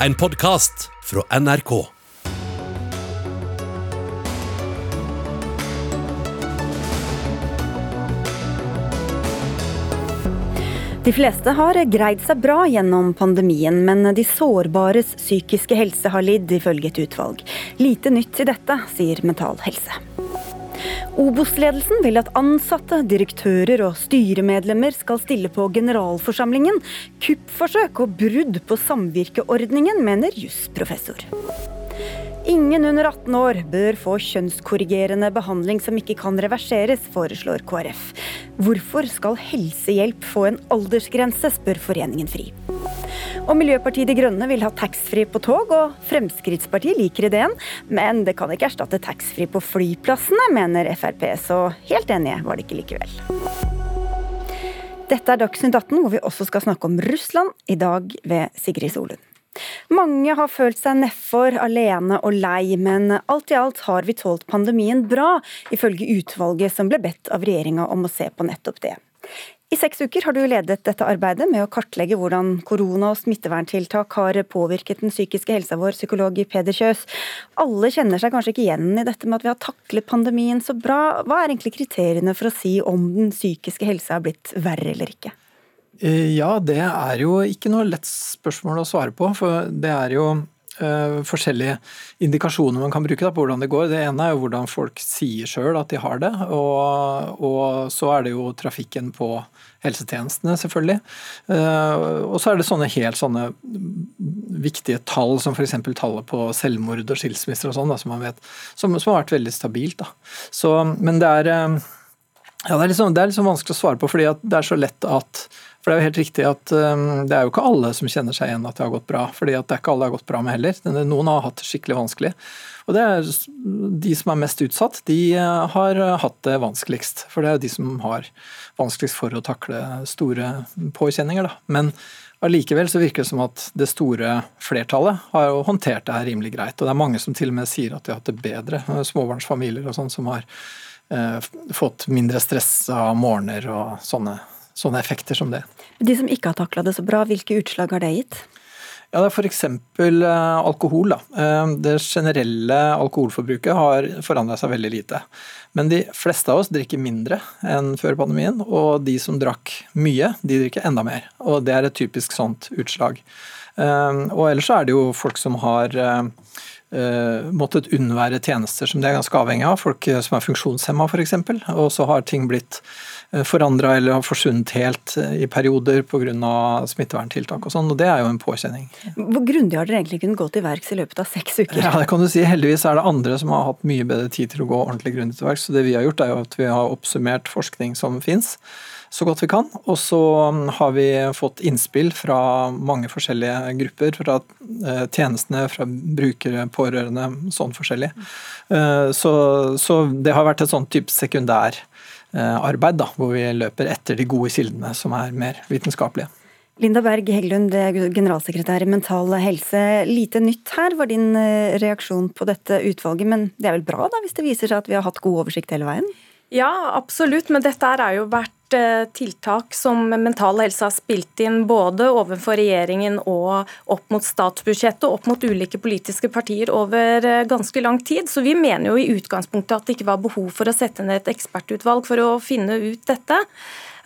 en podkast fra NRK. De fleste har greid seg bra gjennom pandemien, men de sårbares psykiske helse har lidd, ifølge et utvalg. Lite nytt i dette, sier Mental Helse. Obos-ledelsen vil at ansatte, direktører og styremedlemmer skal stille på generalforsamlingen. Kuppforsøk og brudd på samvirkeordningen, mener jusprofessor. Ingen under 18 år bør få kjønnskorrigerende behandling som ikke kan reverseres, foreslår KrF. Hvorfor skal helsehjelp få en aldersgrense, spør Foreningen FRI. Og Miljøpartiet De Grønne vil ha taxfree på tog, og Fremskrittspartiet liker ideen, men det kan ikke erstatte taxfree på flyplassene, mener Frp, så helt enige var de ikke likevel. Dette er Dagsnytt 18, hvor vi også skal snakke om Russland, i dag ved Sigrid Solund. Mange har følt seg nedfor, alene og lei, men alt i alt har vi tålt pandemien bra, ifølge utvalget som ble bedt av regjeringa om å se på nettopp det. I seks uker har du ledet dette arbeidet med å kartlegge hvordan korona og smitteverntiltak har påvirket den psykiske helsa vår, psykolog Peder Kjøs. Alle kjenner seg kanskje ikke igjen i dette med at vi har taklet pandemien så bra. Hva er egentlig kriteriene for å si om den psykiske helsa har blitt verre eller ikke? Eh, ja, det er jo ikke noe lett spørsmål å svare på. For det er jo uh, forskjellige indikasjoner man kan bruke da, på hvordan det går. Det ene er jo hvordan folk sier sjøl at de har det. Og, og, så er det jo trafikken på helsetjenestene, selvfølgelig. Uh, og så er det sånne helt sånne viktige tall som f.eks. tallet på selvmord og skilsmisser og sånn, som man vet, som, som, har vært veldig stabilt. Da. Så, men det er uh, ja, det er, liksom, det er liksom vanskelig å svare på, fordi det er så lett at for Det er jo helt riktig at um, det er jo ikke alle som kjenner seg igjen at det har gått bra. fordi at det er ikke alle det har gått bra med heller. Noen har hatt det skikkelig vanskelig. Og det er De som er mest utsatt, de uh, har hatt det vanskeligst. For det er jo de som har vanskeligst for å takle store påkjenninger. Da. Men allikevel så virker det som at det store flertallet har jo håndtert det her rimelig greit. Og det er mange som til og med sier at de har hatt det bedre. Småbarnsfamilier og sånn som har eh, fått mindre stress av morgener og sånne sånne effekter som det. De som ikke har takla det så bra, hvilke utslag har det gitt? Ja, det er F.eks. Eh, alkohol. Da. Eh, det generelle alkoholforbruket har forandra seg veldig lite. Men de fleste av oss drikker mindre enn før pandemien, og de som drakk mye, de drikker enda mer. Og Det er et typisk sånt utslag. Eh, og ellers er det jo folk som har måttet unnvære tjenester som de er ganske avhengig av. Folk som er funksjonshemma f.eks. Og så har ting blitt Eh, forandra eller har forsvunnet helt eh, i perioder pga. smitteverntiltak og sånn, og det er jo en påkjenning. Hvor grundig har dere egentlig kunnet gå til verks i løpet av seks uker? Ja, det kan du si. Heldigvis er det andre som har hatt mye bedre tid til å gå ordentlig grundig til verks. Så det vi har gjort er jo at vi har oppsummert forskning som fins så godt vi kan. Og så mm, har vi fått innspill fra mange forskjellige grupper. Fra eh, tjenestene, fra brukere, pårørende, sånn forskjellig. Så, så det har vært et sånn type sekundær Eh, da, hvor vi løper etter de gode kildene som er mer vitenskapelige. Linda Berg Heggelund, generalsekretær i Mental Helse. Lite nytt her var din eh, reaksjon på dette utvalget, men det er vel bra da, hvis det viser seg at vi har hatt god oversikt hele veien? Ja, absolutt, men dette er jo vært Eh, tiltak som Mental Helse har spilt inn både overfor regjeringen og opp mot statsbudsjettet og opp mot ulike politiske partier over eh, ganske lang tid. Så vi mener jo i utgangspunktet at det ikke var behov for å sette ned et ekspertutvalg for å finne ut dette.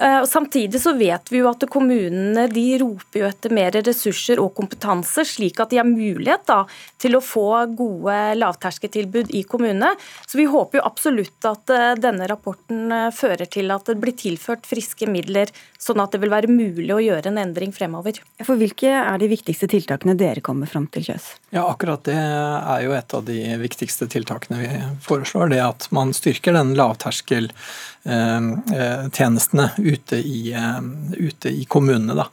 Eh, samtidig så vet vi jo at kommunene de roper jo etter mer ressurser og kompetanse, slik at de har mulighet da, til å få gode lavterskeltilbud i kommunene. Så vi håper jo absolutt at eh, denne rapporten eh, fører til at det blir tilført friske midler, sånn at det vil være mulig å gjøre en endring fremover. For Hvilke er de viktigste tiltakene dere kommer fram til, Kjøs? Ja, Akkurat det er jo et av de viktigste tiltakene vi foreslår. Det at man styrker den lavterskeltjenestene. Eh, ute i, eh, ute i kommunene. Da.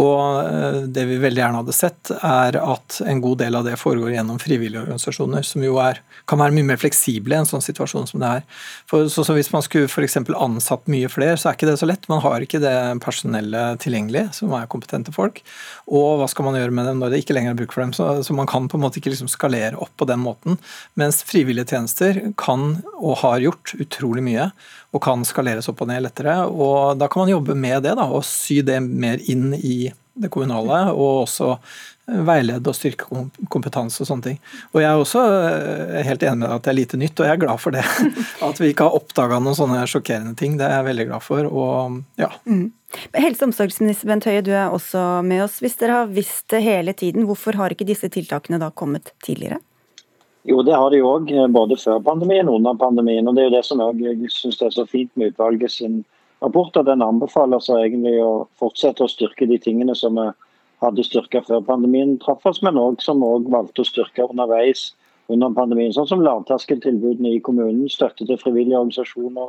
Og det vi veldig gjerne hadde sett, er at en god del av det foregår gjennom frivillige organisasjoner, som jo er, kan være mye mer fleksible i en sånn situasjon som det er. For, så, så Hvis man skulle f.eks. ansatt mye flere, så er ikke det så lett. Man har ikke det personellet tilgjengelig, som er kompetente folk. Og hva skal man gjøre med dem når det ikke lenger er bruk for dem? Så, så man kan på en måte ikke liksom skalere opp på den måten. Mens frivillige tjenester kan og har gjort utrolig mye og kan skaleres opp og ned lettere. og Da kan man jobbe med det da, og sy det mer inn i det kommunale, og også veilede og styrke kompetanse og sånne ting. Og Jeg er også eh, helt enig med deg at det er lite nytt, og jeg er glad for det. At vi ikke har oppdaga noen sånne sjokkerende ting. Det er jeg veldig glad for. og ja. Mm. Helse- og omsorgsminister Bent Høie, du er også med oss. Hvis dere har visst det hele tiden, hvorfor har ikke disse tiltakene da kommet tidligere? Jo, det har de òg, eh, både før pandemien og under pandemien. og Det er jo det som jeg syns er så fint med utvalget sin rapport, at den anbefaler seg egentlig å fortsette å styrke de tingene som vi hadde styrka før pandemien traff oss, men òg som vi valgte å styrke underveis under pandemien. Sånn som lavterskeltilbudene i kommunen, støtte til frivillige organisasjoner,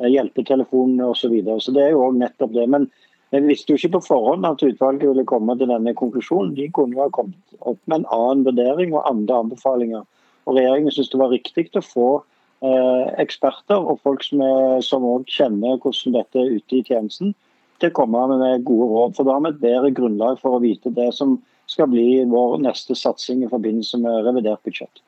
eh, hjelpetelefonene osv. Så, videre. så det er jo òg nettopp det. Men vi visste jo ikke på forhånd at utvalget ville komme til denne konklusjonen. De kunne jo ha kommet opp med en annen vurdering og andre anbefalinger. Og Regjeringen syntes det var riktig å få eh, eksperter og folk som, som også kjenner hvordan dette er ute i tjenesten, til å komme med gode råd. For Da har vi et bedre grunnlag for å vite det som skal bli vår neste satsing i forbindelse med revidert budsjett.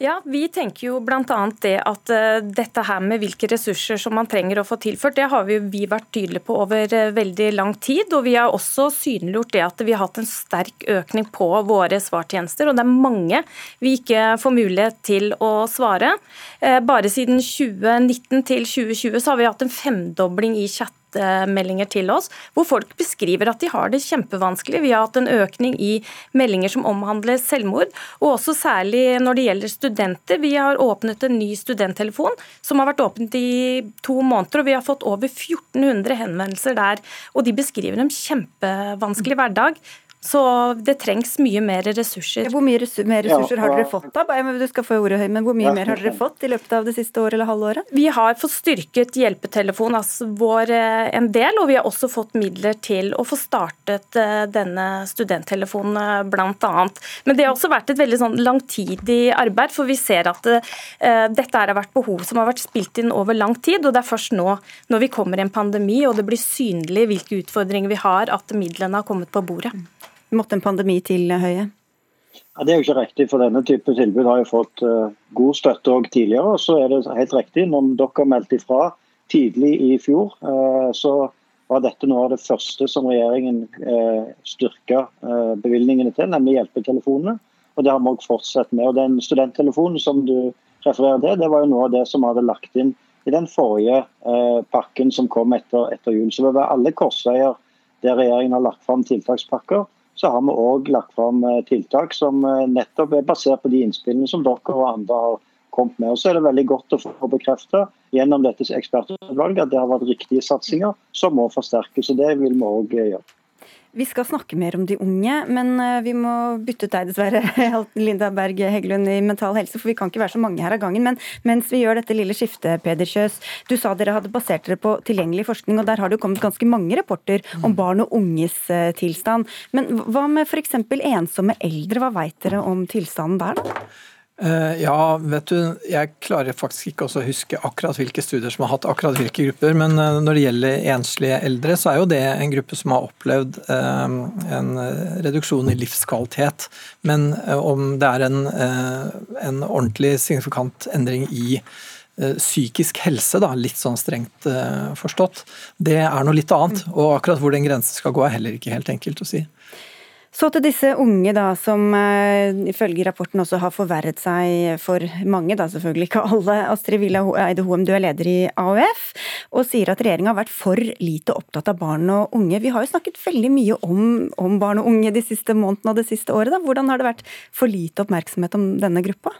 Ja, Vi tenker jo bl.a. det at uh, dette her med hvilke ressurser som man trenger å få tilført, det har vi, vi vært tydelige på over uh, veldig lang tid. Og vi har også synliggjort det at vi har hatt en sterk økning på våre svartjenester. Og det er mange vi ikke får mulighet til å svare. Uh, bare siden 2019 til 2020 så har vi hatt en femdobling i chat meldinger til oss, hvor folk beskriver at de har det kjempevanskelig. Vi har hatt en økning i meldinger som omhandler selvmord, og også særlig når det gjelder studenter. Vi har åpnet en ny studenttelefon som har vært åpnet i to måneder, og vi har fått over 1400 henvendelser der. Og de beskriver en kjempevanskelig hverdag. Så det trengs mye mer ressurser. Hvor mye ressurser, mer ressurser har dere fått da? Du skal få ordet høy, men Hvor mye mer har dere fått i løpet av det siste året eller halvåret? Vi har fått styrket hjelpetelefonen, altså vår eh, en del, og vi har også fått midler til å få startet eh, denne studenttelefonen eh, bl.a. Men det har også vært et veldig sånn langtidig arbeid, for vi ser at dette har vært behov som har vært spilt inn over lang tid. og Det er først nå når vi kommer i en pandemi og det blir synlig hvilke utfordringer vi har, at midlene har kommet på bordet måtte en pandemi til, Høie? Ja, det er jo ikke riktig, for denne type tilbud har jo fått uh, god støtte òg tidligere. og Så er det helt riktig, når dere meldte ifra tidlig i fjor, uh, så var dette noe av det første som regjeringen uh, styrka bevilgningene til, nemlig hjelpetelefonene. Og Det har vi òg fortsatt med. og Den studenttelefonen som du refererer til, det var jo noe av det som vi hadde lagt inn i den forrige pakken som kom etter, etter jul. Så ved alle korsveier der regjeringen har lagt fram tiltakspakker, så har vi òg lagt fram eh, tiltak som eh, nettopp er basert på de innspillene som dere og andre har kommet med. Og så er det veldig godt å få bekrefta gjennom dette ekspertutvalget at det har vært riktige satsinger som må forsterkes. og Det vil vi òg eh, gjøre. Vi skal snakke mer om de unge, men eh, vi må bytte ut deg dessverre, Linda Berg Heggelund i Mental Helse, for vi kan ikke være så mange her av gangen. Men mens vi gjør dette lille skiftet, Peder Kjøs, du sa dere hadde basert dere på tilgjengelig forskning, og der har det jo kommet ganske mange rapporter om barn og unges eh, tilstand. Men hva med f.eks. ensomme eldre, hva veit dere om tilstanden der, da? Eh, ja, vet du, jeg klarer faktisk ikke å huske akkurat hvilke studier som har hatt akkurat hvilke grupper, men eh, når det gjelder enslige eldre, så er jo det en gruppe som har opplevd eh, en reduksjon i livskvalitet. Men om det er en, en ordentlig signifikant endring i psykisk helse, da, litt sånn strengt forstått, det er noe litt annet. Og akkurat hvor den grensen skal gå er heller ikke helt enkelt å si. Så til disse unge da, som uh, ifølge rapporten også har forverret seg for mange, da selvfølgelig ikke alle. Astrid Villa Eide Hoem, du er leder i AUF, og sier at regjeringa har vært for lite opptatt av barn og unge. Vi har jo snakket veldig mye om, om barn og unge de siste månedene og det siste året. Da. Hvordan har det vært for lite oppmerksomhet om denne gruppa?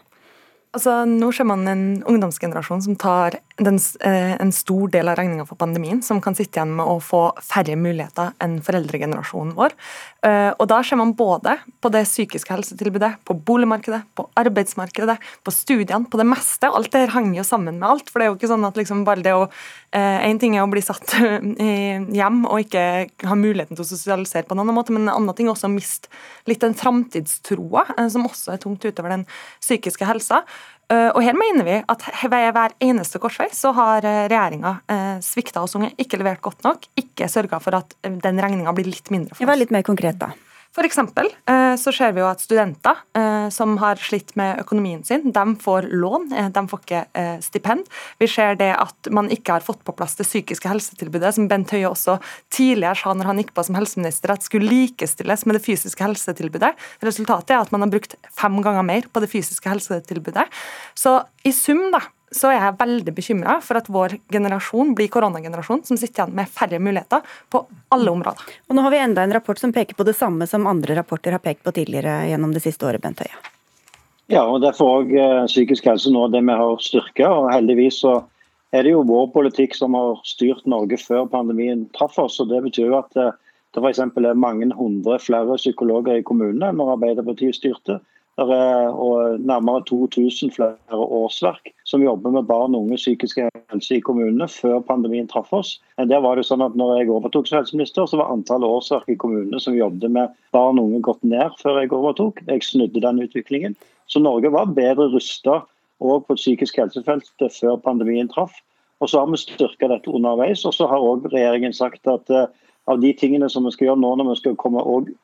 Altså, nå ser man en ungdomsgenerasjon som tar den, eh, en stor del av regninga for pandemien, som kan sitte igjen med å få færre muligheter enn foreldregenerasjonen vår. Eh, og Da ser man både på det psykiske helsetilbudet, på boligmarkedet, på arbeidsmarkedet, på studiene, på det meste. Alt det henger jo sammen med alt. for det er jo ikke sånn at liksom bare det å En ting er å bli satt hjem og ikke ha muligheten til å sosialisere på en annen måte, men en annen ting er også å miste litt den framtidstroa, eh, som også er tungt utover den psykiske helsa. Eh, og her mener vi at ved hver eneste korsvei så har eh, regjeringa eh, svikta oss unge, ikke levert godt nok, ikke sørga for at den regninga blir litt mindre for oss. Vær litt mer konkret, da. For eksempel, eh, så ser vi jo at studenter eh, som har slitt med økonomien sin, de får lån, eh, de får ikke stipend. Vi ser det at man ikke har fått på plass det psykiske helsetilbudet, som Bent Høie også tidligere sa når han gikk på som helseminister, at skulle likestilles med det fysiske helsetilbudet. Resultatet er at man har brukt fem ganger mer på det fysiske helsetilbudet. Så i sum, da, så er jeg veldig bekymra for at vår generasjon blir koronagenerasjon som sitter igjen med færre muligheter på alle områder. Og Nå har vi enda en rapport som peker på det samme som andre rapporter har pekt på tidligere gjennom det siste året, Bent Høie. Ja, og derfor òg eh, psykisk helse nå det vi har styrka. Og heldigvis så er det jo vår politikk som har styrt Norge før pandemien traff oss. og Det betyr jo at eh, det f.eks. er mange hundre flere psykologer i kommunene når Arbeiderpartiet styrte. Det er nærmere 2000 flere årsverk som jobber med barn og unge psykiske helse i kommunene før pandemien traff oss. Der var det sånn at når jeg overtok som helseminister, så var antallet årsverk i kommunene som jobbet med barn og unge gått ned før jeg overtok. Jeg snudde den utviklingen. Så Norge var bedre rusta òg på psykisk helsefeltet før pandemien traff. Og så har vi styrka dette underveis. Og så har òg regjeringen sagt at uh, av de tingene som vi skal gjøre nå når vi skal komme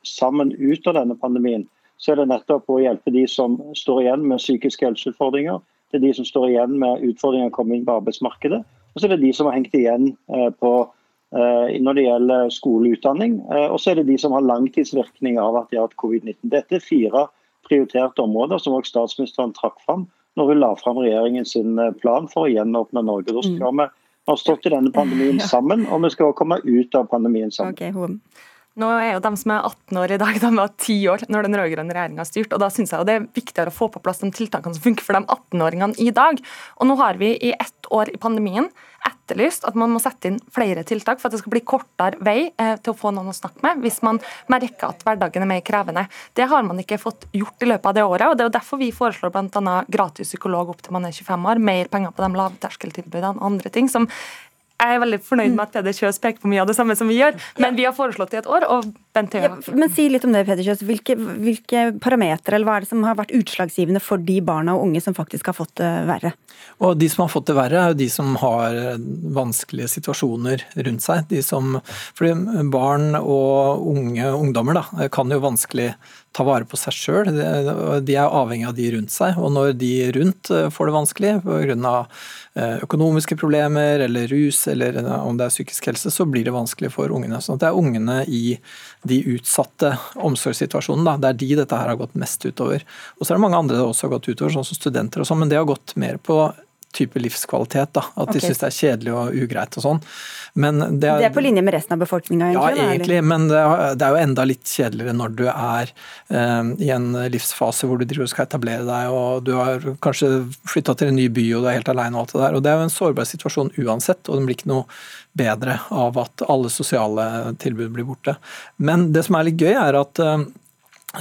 sammen ut av denne pandemien, så er det nettopp å hjelpe de som står igjen med psykiske helseutfordringer. Det er de som står igjen med utfordringer å komme inn på arbeidsmarkedet. Og så er det de som har hengt igjen eh, på, eh, når det gjelder skoleutdanning. og. Eh, og så er det de som har langtidsvirkninger av at de har hatt covid-19. Dette er fire prioriterte områder som også statsministeren trakk fram når hun la fram regjeringens plan for å gjenåpne Norge. Da skal mm. vi har stått i denne pandemien sammen, og vi skal komme ut av pandemien sammen. Okay, nå er jo de som er 18 år i dag, de var 10 år når den rød-grønne regjeringa styrte. og Da syns jeg det er viktigere å få på plass de tiltakene som funker for de 18-åringene i dag. Og nå har vi i ett år i pandemien etterlyst at man må sette inn flere tiltak for at det skal bli kortere vei eh, til å få noen å snakke med, hvis man merker at hverdagen er mer krevende. Det har man ikke fått gjort i løpet av det året. og Det er jo derfor vi foreslår bl.a. gratis psykolog opp til man er 25 år, mer penger på de lavterskeltilbudene og andre ting som jeg er veldig fornøyd med at Peder Kjøs peker på mye av det samme som vi gjør, men vi har foreslått det i et år. og Bent Høie ja, Men si litt om det, Peder Kjøs. Hvilke, hvilke parametere eller hva er det som har vært utslagsgivende for de barna og unge som faktisk har fått det verre? Og De som har fått det verre, er jo de som har vanskelige situasjoner rundt seg. De som, fordi Barn og unge ungdommer da, kan jo vanskelig ta vare på seg sjøl. De er avhengig av de rundt seg. Og når de rundt eh, får det vanskelig pga. Eh, økonomiske problemer eller rus eller om det er psykisk helse, så blir det vanskelig for ungene. Så det er ungene i de utsatte omsorgssituasjonene. Det er de dette her har gått mest utover. Og så er det mange andre det også har gått utover, sånn som studenter og sånn, men det har gått mer på type livskvalitet. da, At okay. de syns det er kjedelig og ugreit og sånn. Men det det er på linje med resten av befolkninga? Ja, egentlig, men det er, det er, jo enda litt kjedeligere når du er eh, i en livsfase hvor du driver og skal etablere deg, og du har kanskje flytta til en ny by og du er helt aleine og alt det der. Og det er jo en sårbar situasjon uansett, og den blir ikke noe bedre av at alle sosiale tilbud blir borte. Men det som er litt gøy, er at eh,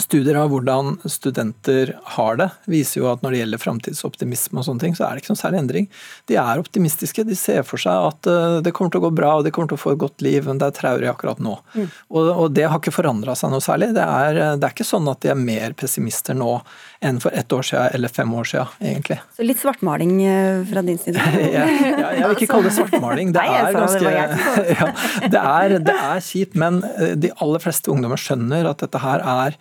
Studier av hvordan studenter har det, viser jo at når det gjelder framtidsoptimisme, og sånne ting, så er det ikke noen særlig endring. De er optimistiske. De ser for seg at eh, det kommer til å gå bra og de kommer til å få et godt liv, men det er traurig akkurat nå. Mm. Og, og, det har ikke forandra seg noe særlig. Det er, eh, det er, ikke sånn at de er mer pessimister nå enn for ett år siden eller fem år siden, egentlig. Så litt svartmaling eh, fra din side? jeg, jeg, vil ikke kalle det svartmaling. Det er ganske ja, det, er, det er kjipt, men de aller fleste ungdommer skjønner at dette her er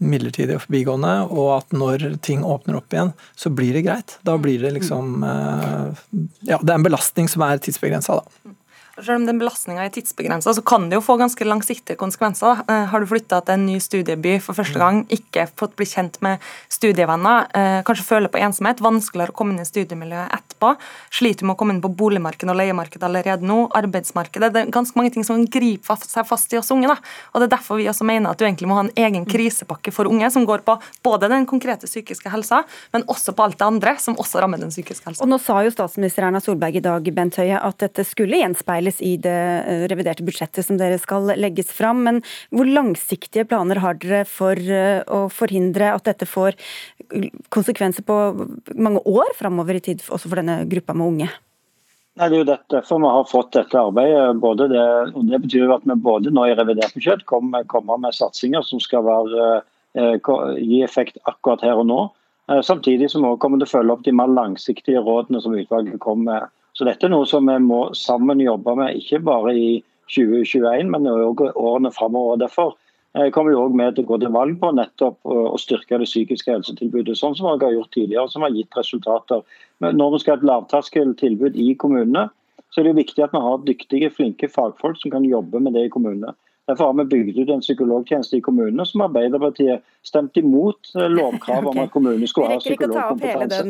midlertidig og forbigående, og at når ting åpner opp igjen, så blir det greit. Da blir det liksom eh, Ja, det er en belastning som er tidsbegrensa, da. Selv om den belastninga er tidsbegrensa, så kan det jo få ganske langsiktige konsekvenser. Eh, har du flytta til en ny studieby for første mm. gang, ikke fått bli kjent med studievenner, eh, kanskje føler på ensomhet, vanskeligere å komme inn i studiemiljøet etterpå, sliter med å komme inn på boligmarkedet og leiemarkedet allerede nå, arbeidsmarkedet Det er ganske mange ting som griper seg fast i oss unge. da. Og Det er derfor vi også mener at du egentlig må ha en egen mm. krisepakke for unge, som går på både den konkrete psykiske helsa, men også på alt det andre som også rammer den psykiske helsa. Og Nå sa jo statsminister Erna Solberg i dag Bent Høie, at dette skulle gjenspeile avspeiles i det eh, reviderte budsjettet som dere skal legges fram. Men hvor langsiktige planer har dere for eh, å forhindre at dette får konsekvenser på mange år framover i tid, også for denne gruppa med unge? Nei, det er jo derfor vi har fått dette arbeidet. Det, og det betyr at vi både nå i revidert budsjett kommer, kommer med satsinger som skal være, eh, gi effekt akkurat her og nå. Samtidig som vi kommer til å følge opp de mer langsiktige rådene som utvalget kommer med så dette er noe som vi må sammen jobbe med, ikke bare i 2021, men også årene framover. Derfor Jeg kommer jo også med til å gå til valg på nettopp å styrke det psykiske helsetilbudet, sånn som vi har gjort tidligere, som har gitt resultater. Men når vi skal ha et lavterskeltilbud i kommunene, så er det viktig at vi har dyktige, flinke fagfolk som kan jobbe med det i kommunene. Derfor har vi bygd ut en psykologtjeneste i kommunene som Arbeiderpartiet stemte imot eh, lovkrav om at kommunene skulle ha psykologkompetanse.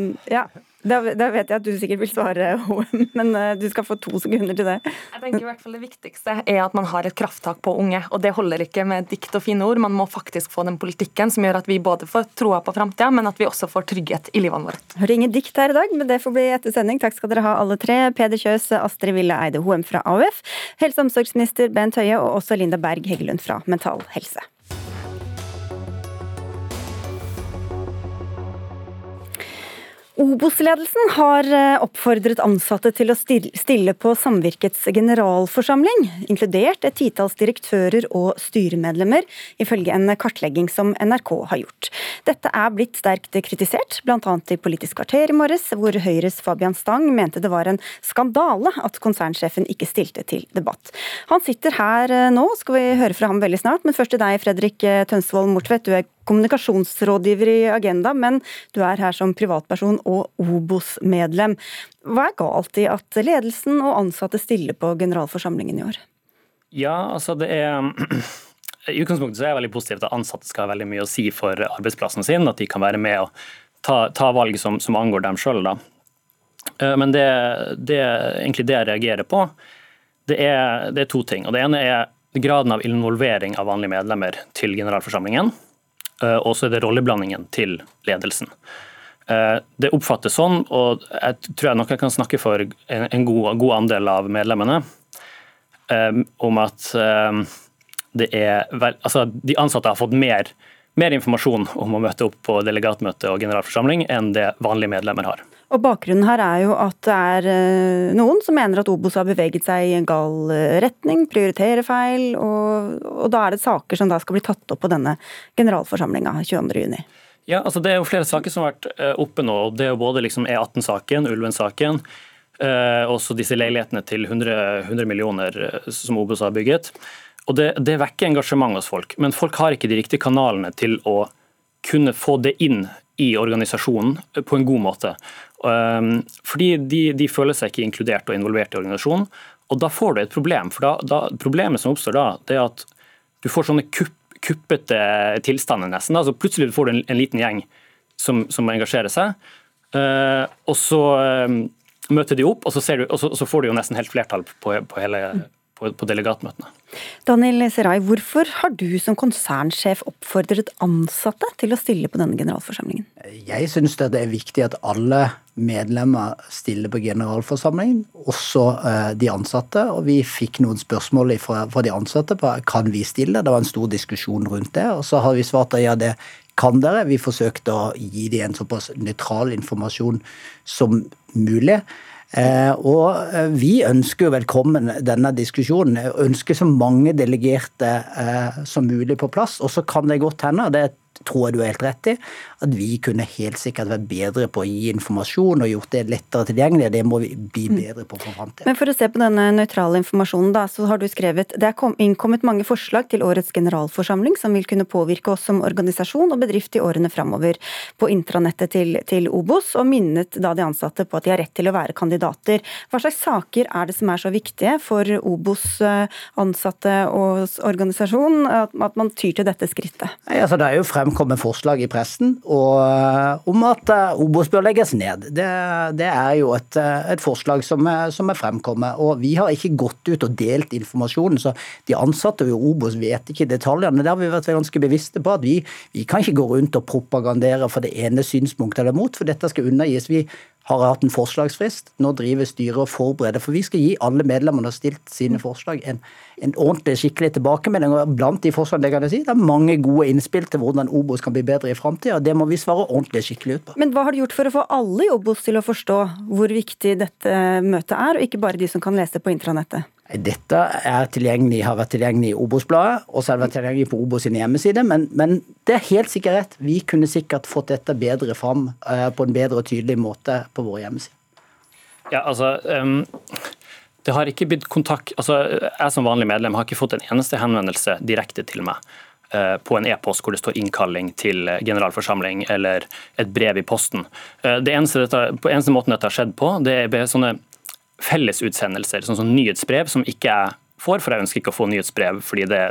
Da, da, vet jeg at du sikkert vil svare, men eh, du skal få to sekunder til det. Jeg tenker i hvert fall Det viktigste er at man har et krafttak på unge. og Det holder ikke med dikt og fine ord. Man må faktisk få den politikken som gjør at vi både får troa på framtida, men at vi også får trygghet i livene våre. Hører ingen dikt her i dag, men det får bli etter sending. Takk skal dere ha alle tre. Peder Kjøs, Astrid Ville Eide Hoem fra AUF, helse- og omsorgsminister Bent Høie og også Linda Berg Heggelund fra Mental Helse. Obos-ledelsen har eh, oppfordret ansatte til å stille på samvirkets generalforsamling, inkludert et titalls direktører og styremedlemmer, ifølge en kartlegging som NRK har gjort. Dette er blitt sterkt kritisert, bl.a. i Politisk kvarter i morges, hvor Høyres Fabian Stang mente det var en skandale at konsernsjefen ikke stilte til debatt. Han sitter her eh, nå, skal vi høre fra ham veldig snart, men først til deg, Fredrik eh, Tønsvold Mortvedt. Du er kommunikasjonsrådgiver i Agenda, men du er her som privatperson og Obos-medlem. Hva er galt i at ledelsen og ansatte stiller på generalforsamlingen i år? Ja, altså det er I utgangspunktet så er jeg veldig positivt at ansatte skal ha veldig mye å si for arbeidsplassen sin, at de kan være med og ta, ta valg som, som, angår dem sjøl. Eh, men det, det, egentlig det jeg reagerer på, det er, det er to ting. Og Det ene er graden av involvering av vanlige medlemmer til generalforsamlingen. Eh, og så er det rolleblandingen til ledelsen. Eh, det oppfattes sånn, og jeg tror jeg nok jeg kan snakke for en god, god andel av medlemmene, eh, om at det er altså de ansatte har fått mer, mer informasjon om å møte opp på delegatmøte og generalforsamling enn det vanlige medlemmer har. Og Bakgrunnen her er jo at det er eh, noen som mener at Obos har beveget seg i en gal eh, retning, prioriterer feil, og, og da er det saker som da skal bli tatt opp på denne generalforsamlinga 22.6. Ja, altså Det er jo flere saker som har vært eh, oppe nå. Det er jo både liksom E18-saken, Ulven-saken, også disse leilighetene til 100, 100 millioner som Obos har bygget. Og det, det vekker engasjement hos folk, men folk har ikke de riktige kanalene til å kunne få det inn i organisasjonen på en god måte. Um, fordi de, de, føler seg ikke inkludert og involvert i organisasjonen. Og da får du et problem. for da, da, Problemet som oppstår da, det er at du får sånne kupp, kuppete tilstander nesten. Altså plutselig får du en, en liten gjeng som, som engasjerer seg. Uh, og så um, møter de opp, og så, du, og så, så, får du jo nesten helt flertall på, på hele på, på delegatmøtene. Daniel Serai, hvorfor har du som konsernsjef oppfordret ansatte til å stille på denne generalforsamlingen? Jeg syns det er viktig at alle medlemmer stiller på generalforsamlingen, også eh, de ansatte. Og vi fikk noen spørsmål fra, de ansatte på kan vi stille. Det var en stor diskusjon rundt det. Og så har vi svart at ja, det kan dere. Vi forsøkte å gi dem en såpass nøytral informasjon som mulig. Eh, og eh, vi ønsker velkommen denne diskusjonen. Ønsker så mange delegerte eh, som mulig på plass. Og så kan det godt hende, det er tror du har helt rett i, at vi kunne helt sikkert vært bedre på å gi informasjon og gjort det lettere tilgjengelig. Det må vi bli mm. bedre på for framtiden. Men for å se på denne nøytrale informasjonen, da, så har du skrevet det er innkommet mange forslag til årets generalforsamling som vil kunne påvirke oss som organisasjon og bedrift i årene framover på intranettet til, til Obos, og minnet da de ansatte på at de har rett til å være kandidater. Hva slags saker er det som er så viktige for Obos eh, ansatte og organisasjon at, at man tyr til dette skrittet? Nei, altså, det er jo frem fremkommer forslag i pressen og, eh, om at eh, Obos bør legges ned. Det, det er jo et, eh, et forslag som er, som er, fremkommet. Og vi har ikke gått ut og delt informasjonen, så de ansatte i Obos vet ikke detaljene. Det har vi vært ganske bevisste på at vi, vi kan ikke gå rundt og propagandere for det ene synspunktet eller mot, for dette skal undergis. Vi har hatt en forslagsfrist. Nå driver styret og forbereder, for vi skal gi alle medlemmene som har stilt sine forslag, en, en ordentlig, skikkelig tilbakemelding. Og blant de forslagene kan jeg si, det er mange gode innspill til hvordan Obos kan bli bedre i framtida. Det må vi svare ordentlig skikkelig ut på. Men hva har du gjort for å få alle i Obos til å forstå hvor viktig dette møtet er, og ikke bare de som kan lese på intranettet? Dette er tilgjengelig, har vært tilgjengelig i Obos-bladet, og så har det vært tilgjengelig på Obos sin hjemmeside. Men, men, det er helt sikkert rett. Vi kunne sikkert fått dette bedre fram uh, på en bedre og tydelig måte på vår hjemmeside. Ja, altså... Um det har ikke blitt kontakt, altså Jeg som vanlig medlem har ikke fått en eneste henvendelse direkte til meg på en e-post hvor det står innkalling til generalforsamling eller et brev i posten. Det eneste, dette, eneste måten dette har skjedd på, det er sånne fellesutsendelser, sånn som nyhetsbrev, som ikke jeg får, for jeg ønsker ikke å få nyhetsbrev fordi det,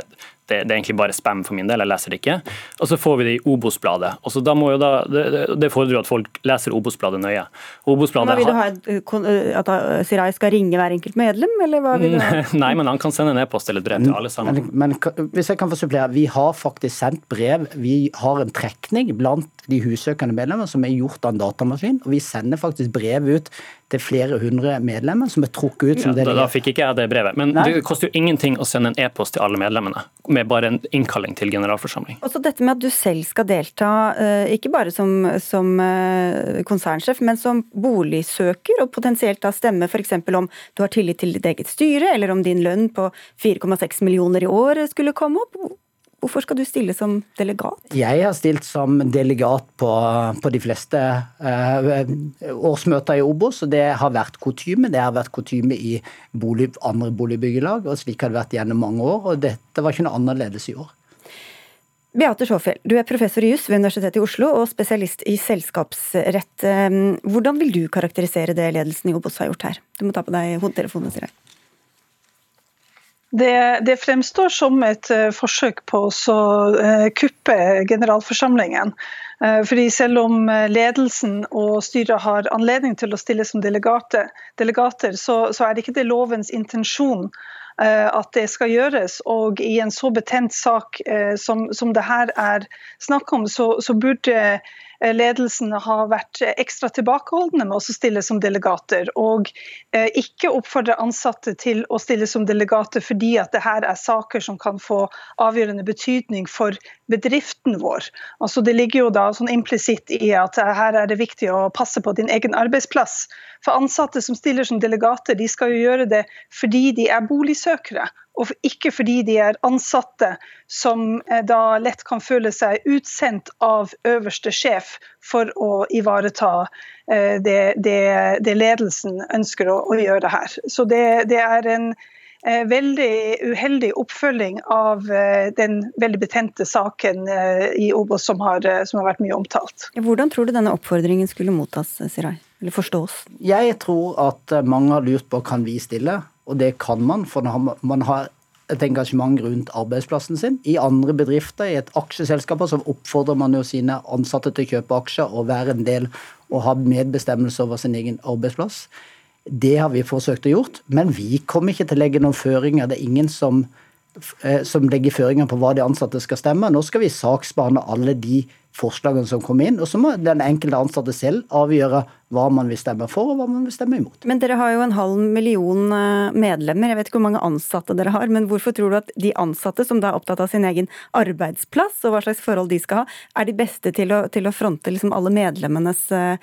det, det, er egentlig bare spam for min del, jeg leser det ikke. Og så får vi det i Obos-bladet. Det, det fordrer jo at folk leser Obos-bladet nøye. Obos hva vil du ha eh, At Sirai skal ringe hver enkelt medlem, eller hva vil du ha? Nei, men han kan sende en e-post eller et brev til alle sammen. Men, men, hvis jeg kan få supplere, vi har faktisk sendt brev. Vi har en trekning blant de hussøkende medlemmer som er gjort av en datamaskin. Og vi sender faktisk brev ut til flere hundre medlemmer som er trukket ut som ja, da, da fikk ikke jeg det brevet. Men Nei. det koster jo ingenting å sende en e-post til alle medlemmene med bare en innkalling til generalforsamling. Også dette med at du selv skal delta, eh, ikke bare som, som eh, konsernsjef, men som boligsøker, og potensielt da stemme f.eks. om du har tillit til ditt eget styre, eller om din lønn på 4,6 millioner i år skulle komme opp. Hvorfor skal du stille som delegat? Jeg har stilt som delegat på, på de fleste eh, årsmøter i Obos. og Det har vært kutyme. Det har vært kutyme i bolig, andre boligbyggelag, og slik har det vært gjennom mange år. og Dette var ikke noe annerledes i år. Beate Sjåfjell, du er professor i juss ved Universitetet i Oslo og spesialist i selskapsrett. Eh, hvordan vil du karakterisere det ledelsen i Obos har gjort her? Du må ta på deg hodetelefonen. Sier jeg. Det, det, fremstår som et uh, forsøk på å uh, kuppe generalforsamlingen. Uh, fordi selv om ledelsen og styret har anledning til å stille som delegater, delegater så, så, er det ikke det lovens intensjon at det skal gjøres. Og i en så betent sak som, som det her er snakk om, så, så burde Eh, ledelsen har vært ekstra tilbakeholdne med å stille som delegater, og eh, ikke oppfordre ansatte til å stille som delegater fordi at det her er saker som kan få avgjørende betydning for bedriften vår. Altså Det ligger jo da sånn implisitt i at her er det viktig å passe på din egen arbeidsplass. For ansatte som stiller som delegater, de skal jo gjøre det fordi de er boligsøkere og ikke fordi de er ansatte som eh, da lett kan føle seg utsendt av øverste sjef for å ivareta eh, det, det, det ledelsen ønsker å, å, gjøre her. Så det, det er en eh, veldig uheldig oppfølging av den veldig betente saken i Obos som har, som har vært mye omtalt. Hvordan tror du denne oppfordringen skulle mottas, Sirai? Eller forstås? Jeg tror at mange har lurt på kan vi stille. Og det kan man, for man har et engasjement rundt arbeidsplassen sin. I andre bedrifter, i et aksjeselskap, så oppfordrer man jo sine ansatte til å kjøpe aksjer og være en del og ha medbestemmelse over sin egen arbeidsplass. Det har vi forsøkt å gjort, men vi kommer ikke til å legge noen føringer. Det er ingen som, eh, som legger føringer på hva de ansatte skal stemme. Nå skal vi saksbehandle alle de forslagene som kom inn. Og så må den enkelte ansatte selv avgjøre hva man vil stemme for og hva man vil stemme imot. Men dere har jo en halv million eh, medlemmer, jeg vet ikke hvor mange ansatte dere har. Men hvorfor tror du at de ansatte som da er opptatt av sin egen arbeidsplass og hva slags forhold de skal ha, er de beste til å, til å fronte liksom alle medlemmenes uh,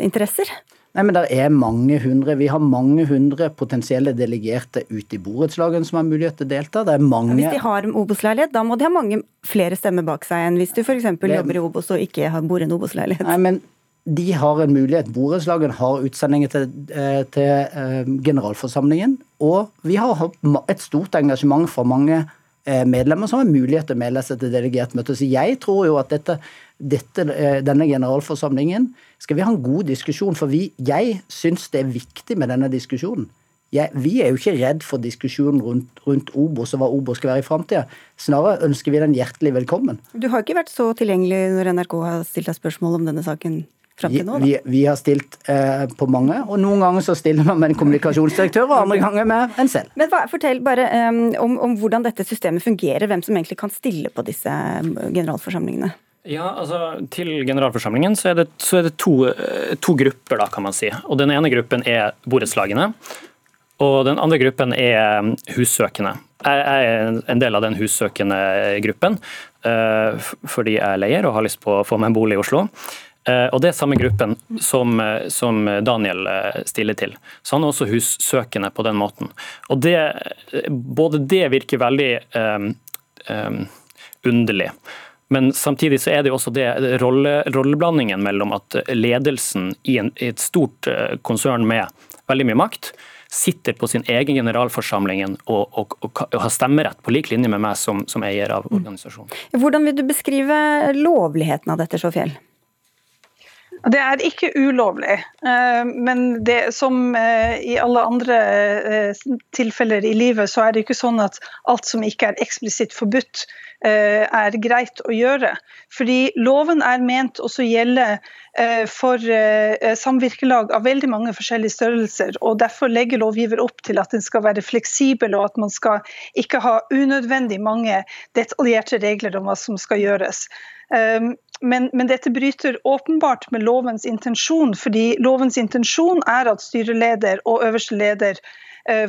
interesser? Nei, men det er mange hundre, Vi har mange hundre potensielle delegerte ute i borettslagene som har mulighet til å delta. Det er mange... Hvis de har Obos-leilighet, da må de ha mange flere stemmer bak seg enn hvis du f.eks. Det... jobber i Obos og ikke bor i en Obos-leilighet. Nei, men de har en mulighet. Borettslagene har utsendinger til, eh, til uh, generalforsamlingen. Og vi har hatt et stort engasjement fra mange uh, medlemmer som har mulighet til å melde seg til delegert møte. Så jeg tror jo at dette dette, eh, denne generalforsamlingen skal vi ha en god diskusjon. For vi, jeg syns det er viktig med denne diskusjonen. Jeg, vi er jo ikke redd for diskusjonen rundt, rundt Obos og hva Obos skal være i framtida. Snarere ønsker vi den hjertelig velkommen. Du har ikke vært så tilgjengelig når NRK har stilt deg spørsmål om denne saken? Vi, vi, vi, har stilt eh, på mange, og noen ganger så stiller man med en kommunikasjonsdirektør, og andre ganger med en selv. Men hva, Fortell bare um, om, om, hvordan dette systemet fungerer, hvem som egentlig kan stille på disse generalforsamlingene. Ja, altså Til generalforsamlingen så er det, så er det to, eh, to, grupper, da, kan man si. Og Den ene gruppen er borettslagene, og den andre gruppen er mm, hussøkende. Jeg er en del av den hussøkende gruppen eh, fordi jeg er leier og har lyst på å få meg en bolig i Oslo. Eh, og Det er samme gruppen som, som, Daniel stiller til. Så han er også hussøkende på den måten. Og det, Både det virker veldig um, um, underlig. Men samtidig så er det jo også det rolle, rolleblandingen mellom at ledelsen i, en, i, et stort eh, konsern med veldig mye makt sitter på sin egen generalforsamling og, og, og, og har stemmerett på lik linje med meg som, som eier av organisasjonen. Hvordan vil du beskrive lovligheten av dette, Sjåfjell? Det er ikke ulovlig, eh, men det, som eh, i alle andre tilfeller i livet, så er det ikke sånn at alt som ikke er eksplisitt forbudt, er greit å gjøre. Fordi loven er ment også gjelde for samvirkelag av veldig mange forskjellige størrelser. og Derfor legger lovgiver opp til at den skal være fleksibel, og at man skal ikke ha unødvendig mange detaljerte regler om hva som skal gjøres. Men, men, dette bryter åpenbart med lovens intensjon, fordi lovens intensjon er at styreleder og øverste leder eh,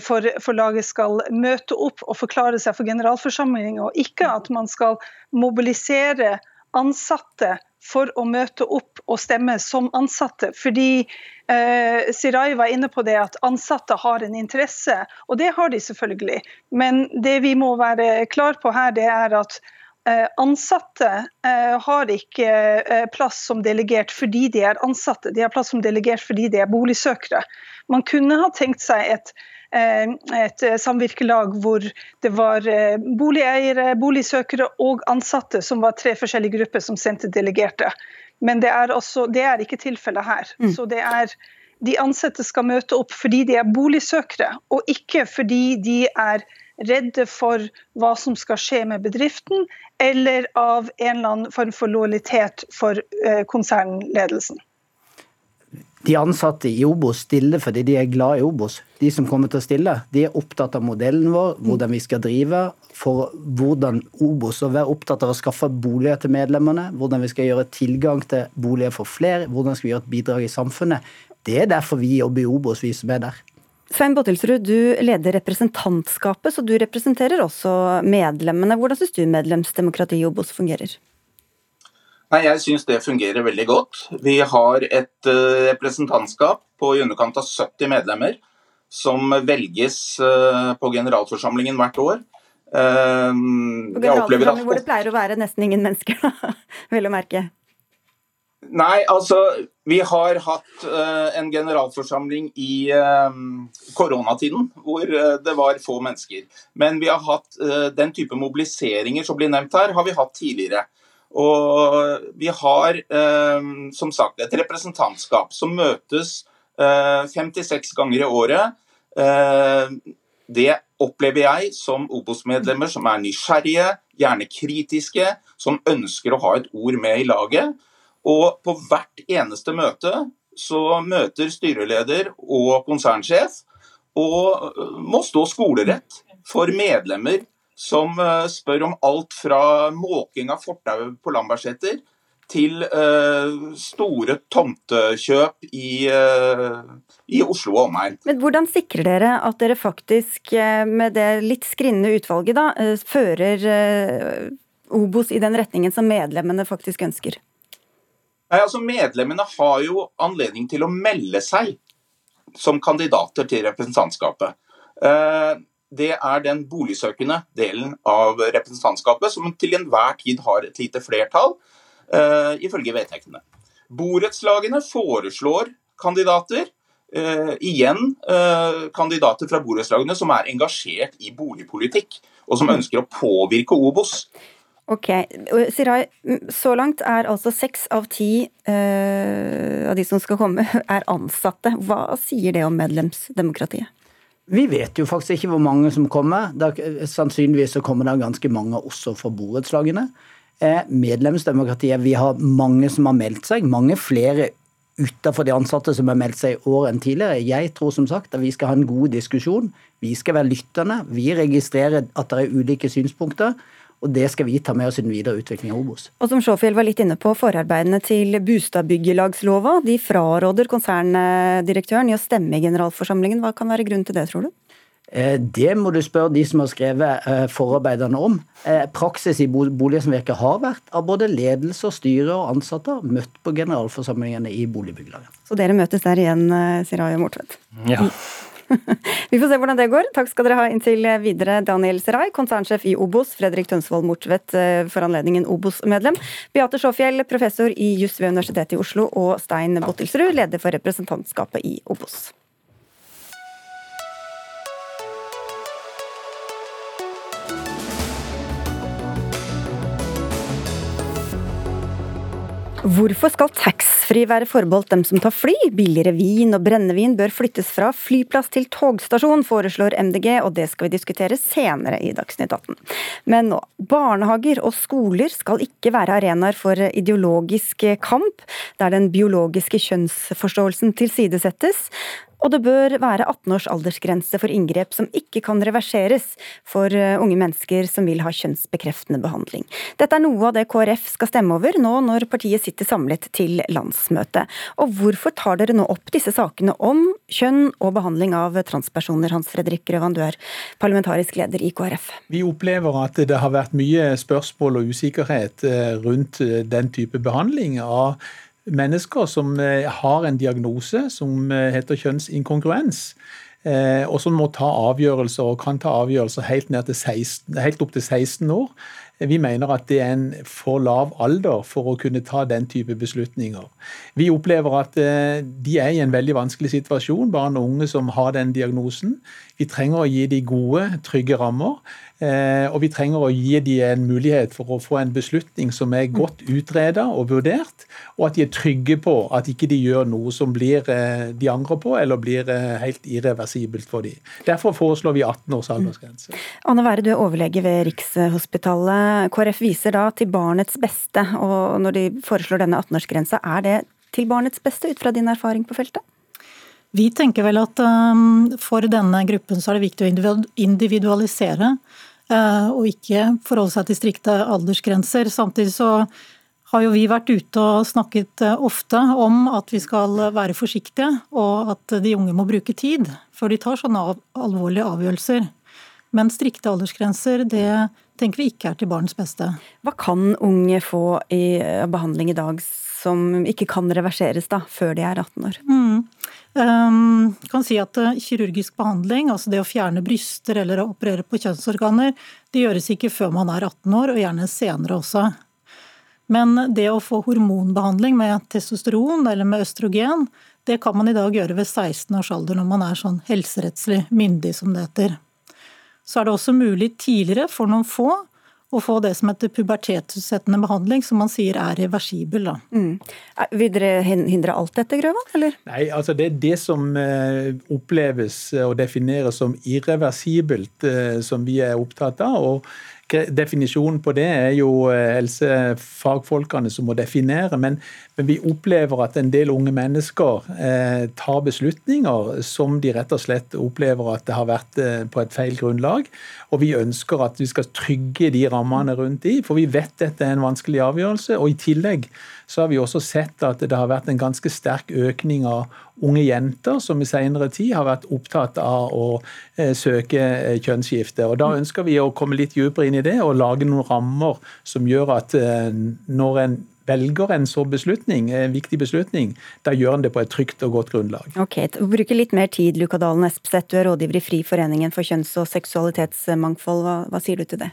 for, for, laget skal møte opp og forklare seg for generalforsamlingen, og ikke at man skal mobilisere ansatte for å møte opp og stemme som ansatte. Fordi eh, Sirai var inne på det at ansatte har en interesse, og det har de selvfølgelig. Men det vi må være klar på her, det er at Eh, ansatte eh, har ikke eh, plass som delegert fordi de er ansatte, de har plass som delegert fordi de er boligsøkere. Man kunne ha tenkt seg et, et samvirkelag hvor det var boligeiere, boligsøkere og ansatte som var tre forskjellige grupper som sendte delegerte. Men det er, også, det er ikke tilfellet her. Mm. Så det er de ansatte skal møte opp fordi de er boligsøkere, og ikke fordi de er redde for hva som skal skje med bedriften, eller av en eller annen form for lojalitet for eh, konsernledelsen. De ansatte i Obos stiller fordi de er glad i Obos. De som kommer til å stille, de er opptatt av modellen vår, hvordan vi skal drive, for hvordan Obos og være opptatt av å skaffe boliger til medlemmene, hvordan vi skal gjøre tilgang til boliger for flere, hvordan skal vi gjøre et bidrag i samfunnet. Det er derfor vi jobber i Obos, vi som er der. Svein Bottilsrud, du leder representantskapet, så du representerer også medlemmene. Hvordan syns du medlemsdemokratiet i Obos fungerer? Nei, Jeg syns det fungerer veldig godt. Vi har et uh, representantskap på i underkant av 70 medlemmer som velges uh, på generalforsamlingen hvert år. Uh, på generalforsamling hvor det pleier å være nesten ingen mennesker, vel å merke. Nei, altså Vi har hatt en generalforsamling i koronatiden hvor det var få mennesker. Men vi har hatt den type mobiliseringer som blir nevnt her, har vi hatt tidligere. Og vi har som sagt et representantskap som møtes 56 ganger i året. Det opplever jeg som Obos-medlemmer som er nysgjerrige, gjerne kritiske, som ønsker å ha et ord med i laget. Og på hvert eneste møte så møter styreleder og konsernsjef og må stå skolerett for medlemmer som øh, spør om alt fra måking av fortau på Lambertseter til uh, store tomtekjøp i, uh, i, Oslo og omegn. Men Hvordan sikrer dere at dere faktisk, med det litt skrinnende utvalget, da, fører Obos i den retningen som medlemmene faktisk ønsker? Nei, altså Medlemmene har jo anledning til å melde seg som kandidater til representantskapet. Det er den boligsøkende delen av representantskapet som til enhver tid har et lite flertall, uh, ifølge vedtektene. Borettslagene foreslår kandidater. Uh, igjen uh, kandidater fra borettslagene som er engasjert i boligpolitikk, og som ønsker å påvirke Obos. Ok. Sirai, så langt er altså seks av ti av de som skal komme, er ansatte. Hva sier det om medlemsdemokratiet? Vi vet jo faktisk ikke hvor mange som kommer. Da, sannsynligvis så kommer det ganske mange også fra borettslagene. Eh, medlemsdemokratiet, vi har mange som har meldt seg. Mange flere utenfor de ansatte som har meldt seg i år enn tidligere. Jeg tror som sagt at vi skal ha en god diskusjon. Vi skal være lyttende. Vi registrerer at det er ulike synspunkter. Og det skal vi ta med oss i den videre utviklingen av Obos. Og som Sjåfjell var litt inne på, forarbeidene til Bustadbyggelagslova de fraråder konserndirektøren i å stemme i generalforsamlingen. Hva kan være grunnen til det, tror du? Eh, det må du spørre de som har skrevet eh, forarbeidene om. Eh, praksis i Boligsamvirket har vært av både ledelse, styre og ansatte møtt på generalforsamlingene i boligbyggelaget. Så dere møtes der igjen, sier Siraj Mortvedt? Ja. Vi får se hvordan det går. Takk skal dere ha inntil videre, Daniel Serai, konsernsjef i Obos, Fredrik Tønsvold Mortvedt, eh, for anledningen Obos-medlem, Beate Sjåfjell, professor i juss ved Universitetet i Oslo, og Stein Bottelsrud, leder for representantskapet i Obos. Hvorfor skal taxfree være forbeholdt dem som tar fly? Billigere vin og brennevin bør flyttes fra flyplass til togstasjon, foreslår MDG, og det skal vi diskutere senere i Dagsnytt 18. Men nå, barnehager og skoler skal ikke være arenaer for ideologisk kamp, der den biologiske kjønnsforståelsen tilsidesettes. Og det bør være 18 års aldersgrense for inngrep som ikke kan reverseres for eh, unge mennesker som vil ha kjønnsbekreftende behandling. Dette er noe av det KrF skal stemme over nå når partiet sitter samlet til landsmøte. Og hvorfor tar dere nå opp disse sakene om kjønn og behandling av transpersoner, Hans Fredrik Grøvan, du er parlamentarisk leder i KrF? Vi opplever at det har vært mye spørsmål og usikkerhet eh, rundt eh, den type behandling av mennesker som eh, har en diagnose som eh, heter kjønnsinkongruens. Eh, og som må ta avgjørelser, og kan ta avgjørelser helt, 16, helt opp til 16 år. Vi mener at det er en for lav alder for å kunne ta den type beslutninger. Vi opplever at de er i en veldig vanskelig situasjon, barn og unge som har den diagnosen. Vi trenger å gi de gode, trygge rammer. Eh, og vi trenger å gi dem en mulighet for å få en beslutning som er godt utreda og vurdert, og at de er trygge på at ikke de gjør noe som blir, eh, de angrer på, eller blir eh, helt irreversibelt for dem. Derfor foreslår vi 18 års aldersgrense. Anne Være, du er overlege ved Rikshospitalet. KrF viser da til barnets beste, og når de foreslår denne 18-årsgrensa, er det til barnets beste ut fra din erfaring på feltet? Vi tenker vel at um, for denne gruppen så er det viktig å individualisere. Eh, og ikke forholde seg til strikte aldersgrenser. Samtidig så har jo vi vært ute og snakket eh, ofte om at vi skal være forsiktige, og at de unge må bruke tid før de tar sånne alvorlige avgjørelser. Men strikte aldersgrenser, det tenker vi ikke er til barnets beste. Hva kan unge få i eh, behandling i dag som ikke kan reverseres da, før de er 18 år? Mm. Um, kan si at uh, Kirurgisk behandling, altså det å fjerne bryster eller å operere på kjønnsorganer, det gjøres ikke før man er 18 år, og gjerne senere også. Men det å få hormonbehandling med testosteron eller med østrogen, det kan man i dag gjøre ved 16 års alder når man er sånn helserettslig myndig, som det heter. Så er det også mulig tidligere for noen få å få det som heter pubertetsutsettende behandling, som man sier er reversibel. Mm. Vil dere hindre alt dette, Grøvan? eller? Nei, altså det er det som eh, oppleves og defineres som irreversibelt, eh, som vi er opptatt av. og Definisjonen på det er jo eh, helsefagfolkene som må definere, men, men, vi opplever at en del unge mennesker eh, tar beslutninger som de rett og slett opplever at det har vært eh, på et feil grunnlag. Og vi ønsker at vi skal trygge de rammene rundt de, for vi vet dette er en vanskelig avgjørelse. Og i tillegg så har vi også sett at det har vært en ganske sterk økning av unge jenter som i senere tid har vært opptatt av å eh, søke eh, kjønnsskifte. Og Da ønsker vi å komme litt dypere inn i det og lage noen rammer som gjør at eh, når en velger en så beslutning, en viktig beslutning, da gjør en det på et trygt og godt grunnlag. Ok, Bruker litt mer tid, Luka Dalen Espeseth, du er rådgiver i Fri foreningen for kjønns- og seksualitetsmangfold. Hva, hva sier du til det?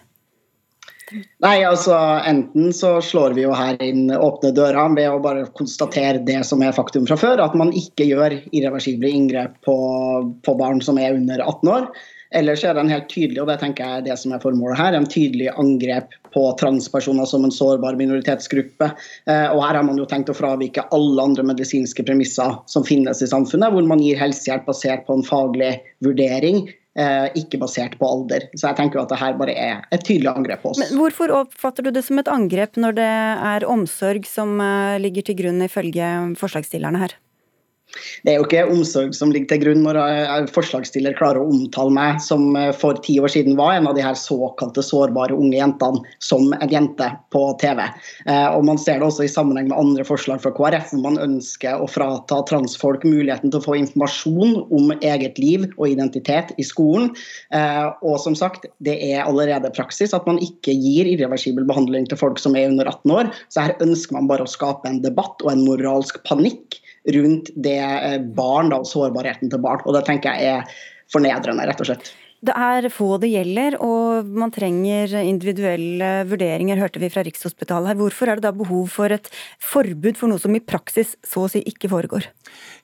Nei, altså Enten så slår vi jo her inn åpne døra ved å bare konstatere det som er faktum fra før, at man ikke gjør irreversible inngrep på, på barn som er under 18 år. Ellers er det en helt tydelig, og det tenker jeg er det som er formålet her, en tydelig angrep på transpersoner som en sårbar minoritetsgruppe. Eh, og her har man jo tenkt å fravike alle andre medisinske premisser som finnes i samfunnet, hvor man gir helsehjelp basert på en faglig vurdering ikke basert på alder. Så jeg tenker at det her bare er et tydelig angrep på oss. Men Hvorfor oppfatter du det som et angrep når det er omsorg som eh, ligger til grunn ifølge forslagsstillerne her? Det er jo ikke omsorg som ligger til grunn når forslagsstiller klarer å omtale meg som eh, for ti år siden var en av de her såkalte sårbare unge jentene som en jente på TV. Eh, og Man ser det også i sammenheng med andre forslag fra KrF, hvor man ønsker å frata transfolk muligheten til å få informasjon om eget liv og identitet i skolen. Eh, og som sagt, det er allerede praksis at man ikke gir irreversibel behandling til folk som er under 18 år. Så her ønsker man bare å skape en debatt og en moralsk panikk rundt det eh, barn da, sårbarheten til barn. Og det tenker jeg er fornedrende, rett og slett. Det er få det gjelder, og man trenger individuelle vurderinger, hørte vi fra Rikshospitalet her. Hvorfor er det da behov for et forbud for noe som i praksis så å si ikke foregår?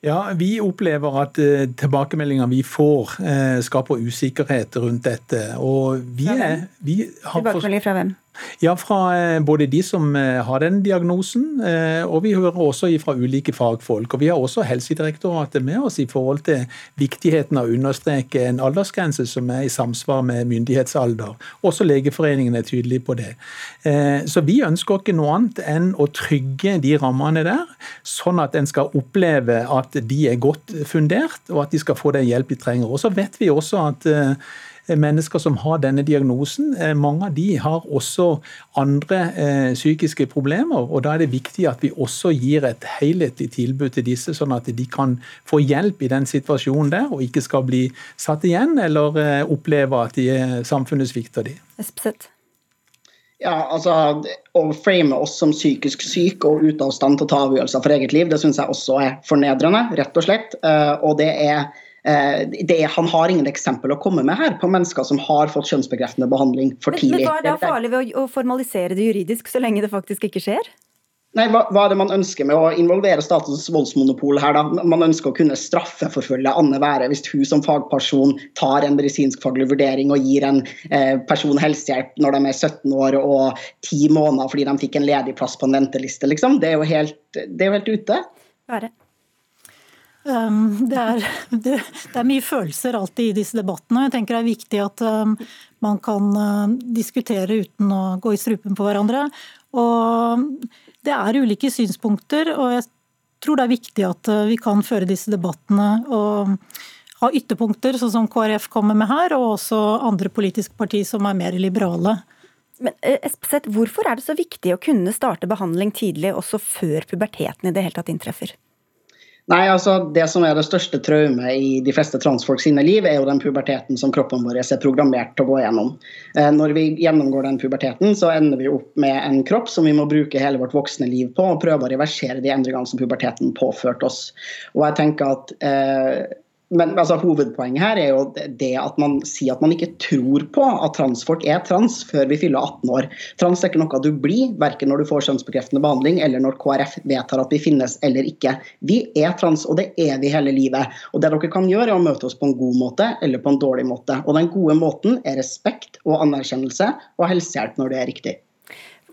Ja, Vi opplever at uh, tilbakemeldinger vi får, uh, skaper usikkerhet rundt dette. Og vi er, vi Tilbakemeldinger fra hvem? Ja, fra eh, både de som eh, har den diagnosen, eh, og vi hører også fra ulike fagfolk. Og Vi har også Helsedirektoratet med oss i forhold til viktigheten av å understreke en aldersgrense som er i samsvar med myndighetsalder. Også Legeforeningen er tydelig på det. Så vi ønsker ikke noe annet enn å trygge de rammene der, sånn at en skal oppleve at de er godt fundert, og at de skal få den hjelp de trenger. Og så vet vi også at mennesker som har denne diagnosen. Eh, mange av de har også andre eh, psykiske problemer. og Da er det viktig at vi også gir et helhetlig tilbud til disse, sånn at de kan få hjelp i den situasjonen der, og ikke skal bli satt igjen eller oppleve at de, samfunnet svikter de. Ja, altså Å frame oss som psykisk syke og ute av stand til å ta avgjørelser for eget liv, det syns jeg også er fornedrende, rett og slett. Og det er Eh, det, han har ingen eksempel å komme med her på mennesker som har fått kjønnsbekreftende behandling for tidlig. Men, Hva er da farlig ved å formalisere det juridisk, så lenge det faktisk ikke skjer? Nei, hva, hva, er det man ønsker med å involvere statens voldsmonopol her, da? Man ønsker å kunne straffeforfølge Anne Være hvis hun som fagperson tar en medisinskfaglig vurdering og gir en eh, person helsehjelp når de er 17 år og 10 måneder fordi de fikk en ledig plass på en venteliste, liksom. Det er jo helt, det er jo helt ute. Være. Um, det er, det, er, mye følelser alltid i disse debattene. Jeg tenker Det er viktig at um, man kan uh, diskutere uten å gå i strupen på hverandre. Og Det er ulike synspunkter, og jeg tror det er viktig at uh, vi kan føre disse debattene og ha ytterpunkter, sånn som KrF kommer med her, og også andre politiske partier som er mer liberale. Men eh, Espeseth, Hvorfor er det så viktig å kunne starte behandling tidlig, også før puberteten i det hele tatt inntreffer? Nei, altså Det som er det største traumet i de fleste transfolk sine liv, er jo den puberteten som kroppen vår er programmert til å gå gjennom. Eh, når vi gjennomgår den puberteten, så ender vi opp med en kropp som vi må bruke hele vårt voksne liv på, og prøve å reversere de endringene som puberteten påførte oss. Og jeg tenker at eh, men altså, Hovedpoenget her er jo det at man sier at man ikke tror på at transfolk er trans før vi fyller 18 år. Trans er ikke noe du blir, verken når du får kjønnsbekreftende behandling eller når KrF vedtar at vi finnes eller ikke. Vi er trans, og det er vi hele livet. Og Det dere kan gjøre, er å møte oss på en god måte eller på en dårlig måte. Og Den gode måten er respekt og anerkjennelse og helsehjelp når det er riktig.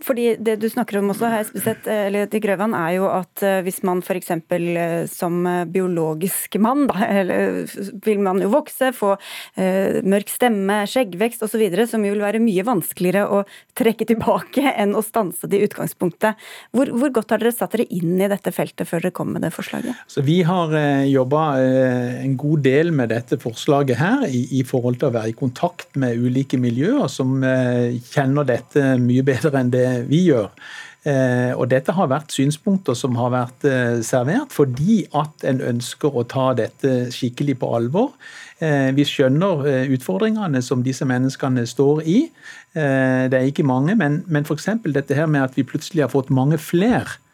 Fordi Det du snakker om også her, spesielt, eller til Grøvan, er jo at eh, hvis man f.eks. Eh, som eh, biologisk mann, da, eller vil man jo vokse, få eh, mørk stemme, skjeggvekst osv., som jo vil være mye vanskeligere å trekke tilbake enn å stanse det i utgangspunktet. Hvor, hvor, godt har dere satt dere inn i dette feltet før dere kom med det forslaget? Så Vi har eh, jobba eh, en god del med dette forslaget her, i, i, forhold til å være i kontakt med ulike miljøer som eh, kjenner dette mye bedre enn det vi gjør. Eh, og dette har vært synspunkter som har vært eh, servert fordi at en ønsker å ta dette skikkelig på alvor. Eh, vi skjønner utfordringene som disse menneskene står i. Det er ikke mange, men, men f.eks. dette her med at vi plutselig har fått mange flere Eh,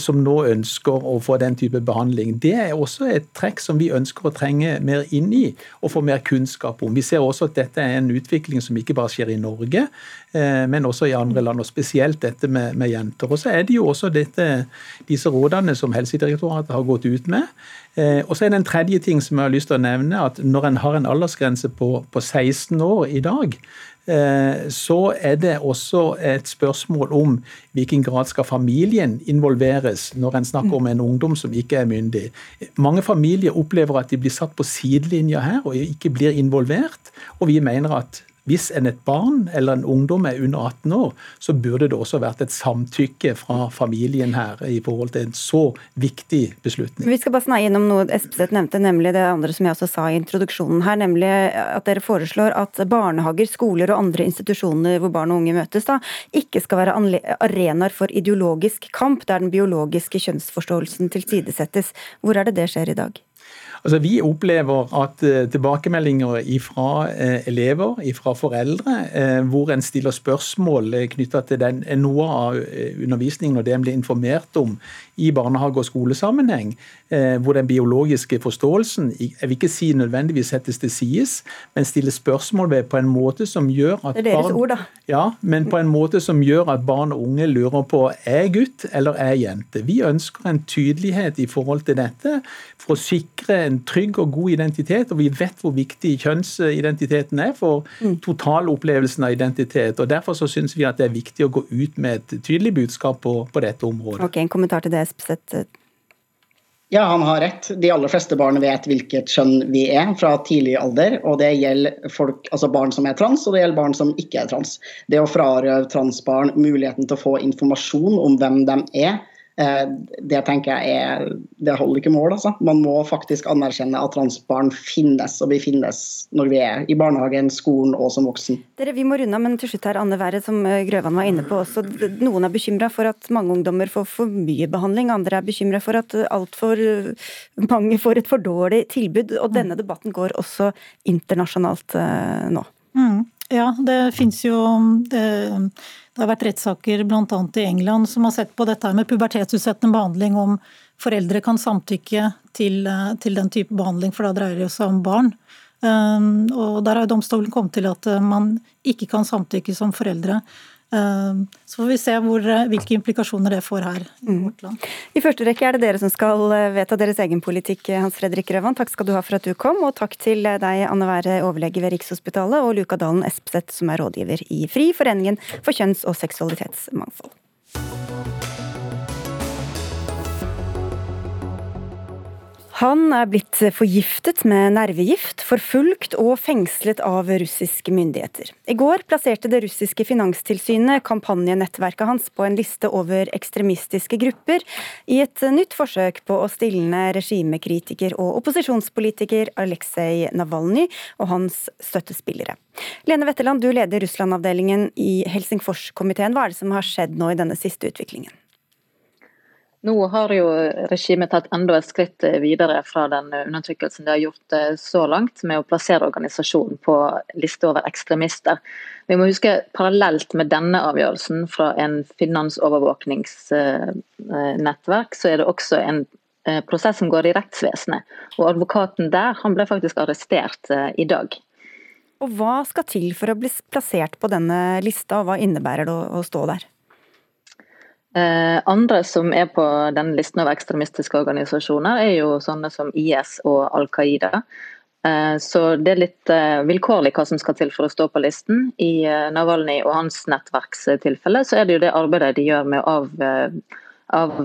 som nå ønsker å få den type behandling. Det er også et trekk som vi ønsker å trenge mer inn i og få mer kunnskap om. Vi ser også at dette er en utvikling som ikke bare skjer i Norge, eh, men også i andre land, og spesielt dette med, med jenter. Og så er det jo også dette, disse rådene som Helsedirektoratet har gått ut med. Eh, og så er det en tredje ting som jeg har lyst til å nevne, at når en har en aldersgrense på, på 16 år i dag, Eh, så er det også et spørsmål om hvilken grad skal familien involveres når en snakker om en ungdom som ikke er myndig. Mange familier opplever at de blir satt på sidelinja her og ikke blir involvert. Og vi mener at hvis en et barn eller en ungdom er under 18 år, så burde det også vært et samtykke fra familien her i forhold til en så viktig beslutning. Vi skal bare snakke innom noe Espeseth nevnte, nemlig det andre som jeg også sa i introduksjonen her, nemlig at dere foreslår at barnehager, skoler og andre institusjoner hvor barn og unge møtes, da, ikke skal være arenaer for ideologisk kamp der den biologiske kjønnsforståelsen tilsidesettes. Hvor er det det skjer i dag? Altså, vi opplever at uh, tilbakemeldinger fra uh, elever, fra foreldre, uh, hvor en stiller spørsmål knytta til den, noe av undervisningen og det en blir informert om i barnehage- og skolesammenheng, hvor den biologiske forståelsen jeg vil ikke si nødvendigvis settes til sides, men stiller spørsmål ved på en måte som gjør at Det er deres barn, ord, da. Ja, men på en måte som gjør at barn og unge lurer på er gutt eller er jente. Vi ønsker en tydelighet i forhold til dette for å sikre en trygg og god identitet, og vi vet hvor viktig kjønnsidentiteten er for mm. totalopplevelsen av identitet. og Derfor så syns vi at det er viktig å gå ut med et tydelig budskap på, på dette området. Ok, En kommentar til det, Espeseth. Ja, han har rett. De aller fleste barn vet hvilket kjønn vi er fra tidlig alder. Og det gjelder folk, altså barn som er trans, og det gjelder barn som ikke er trans. Det å frarøve transbarn muligheten til å få informasjon om hvem de er, det tenker jeg er, det holder ikke mål. Altså. Man må faktisk anerkjenne at transbarn finnes, og vi finnes når vi er i barnehagen, skolen og som voksen. Dere, Vi må runde av, men til slutt her, Anne Være, som eh, Grøvan var inne på også. Noen er bekymra for at mange ungdommer får for mye behandling, andre er bekymra for at altfor mange får et for dårlig tilbud. Og denne debatten går også internasjonalt eh, nå. Mm. Ja, det fins jo det det har vært rettssaker bl.a. i England som har sett på dette med pubertetsutsettende behandling, om foreldre kan samtykke til, eh, til den type behandling, for da dreier det seg om barn. Um, og Der har domstolen kommet til at eh, man ikke kan samtykke som foreldre. Ehm, så får vi se hvor, eh, hvilke implikasjoner det får her i mm. vårt land. I første rekke er det dere som skal eh, vedta deres egen politikk, eh, Hans Fredrik Røvan. Takk skal du ha for at du kom, og takk til deg, Anne Være, overlege ved Rikshospitalet, og Luka Dalen Espseth, som er rådgiver i FRI, Foreningen for kjønns- og seksualitetsmangfold. Han er blitt forgiftet med nervegift, forfulgt og fengslet av russiske myndigheter. I går plasserte det russiske finanstilsynet kampanjenettverket hans på en liste over ekstremistiske grupper, i et nytt forsøk på å stilne regimekritiker og opposisjonspolitiker Aleksej Navalnyj og hans støttespillere. Lene Wetterland, du leder Russland-avdelingen i Helsingforskomiteen. Hva er det som har skjedd nå i denne siste utviklingen? Nå har jo regimet tatt enda et skritt videre fra den undertrykkelsen de har gjort eh, så langt, med å plassere organisasjonen på liste over ekstremister. Vi må huske Parallelt med denne avgjørelsen fra en finansovervåkningsnettverk, så er det også en eh, prosess som går i rettsvesenet. Og Advokaten der han ble faktisk arrestert eh, i dag. Og Hva skal til for å bli plassert på denne lista, og hva innebærer det å stå der? Eh, andre som er på denne listen av ekstremistiske organisasjoner, er jo sånne som IS og Al Qaida. Eh, så det er litt eh, vilkårlig hva som skal til for å stå på listen. I Navalny og hans nettverkstilfelle så er det jo det arbeidet de gjør med å av, av,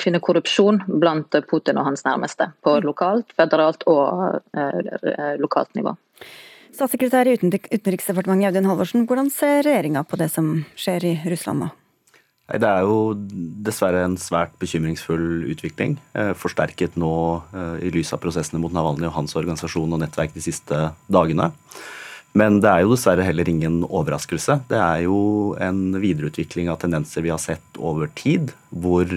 finne korrupsjon blant Putin og hans nærmeste. På mm. lokalt, føderalt og lokalt nivå. Statssekretær i Utenriksdepartementet Audun Halvorsen, hvordan ser regjeringa på det som skjer i Russland nå? Det er jo dessverre en svært bekymringsfull utvikling. Eh, forsterket nå eh, i lys av prosessene mot Navalny og hans organisasjon og nettverk de siste dagene. Men det er jo dessverre heller ingen overraskelse. Det er jo en videreutvikling av tendenser vi har sett over tid, hvor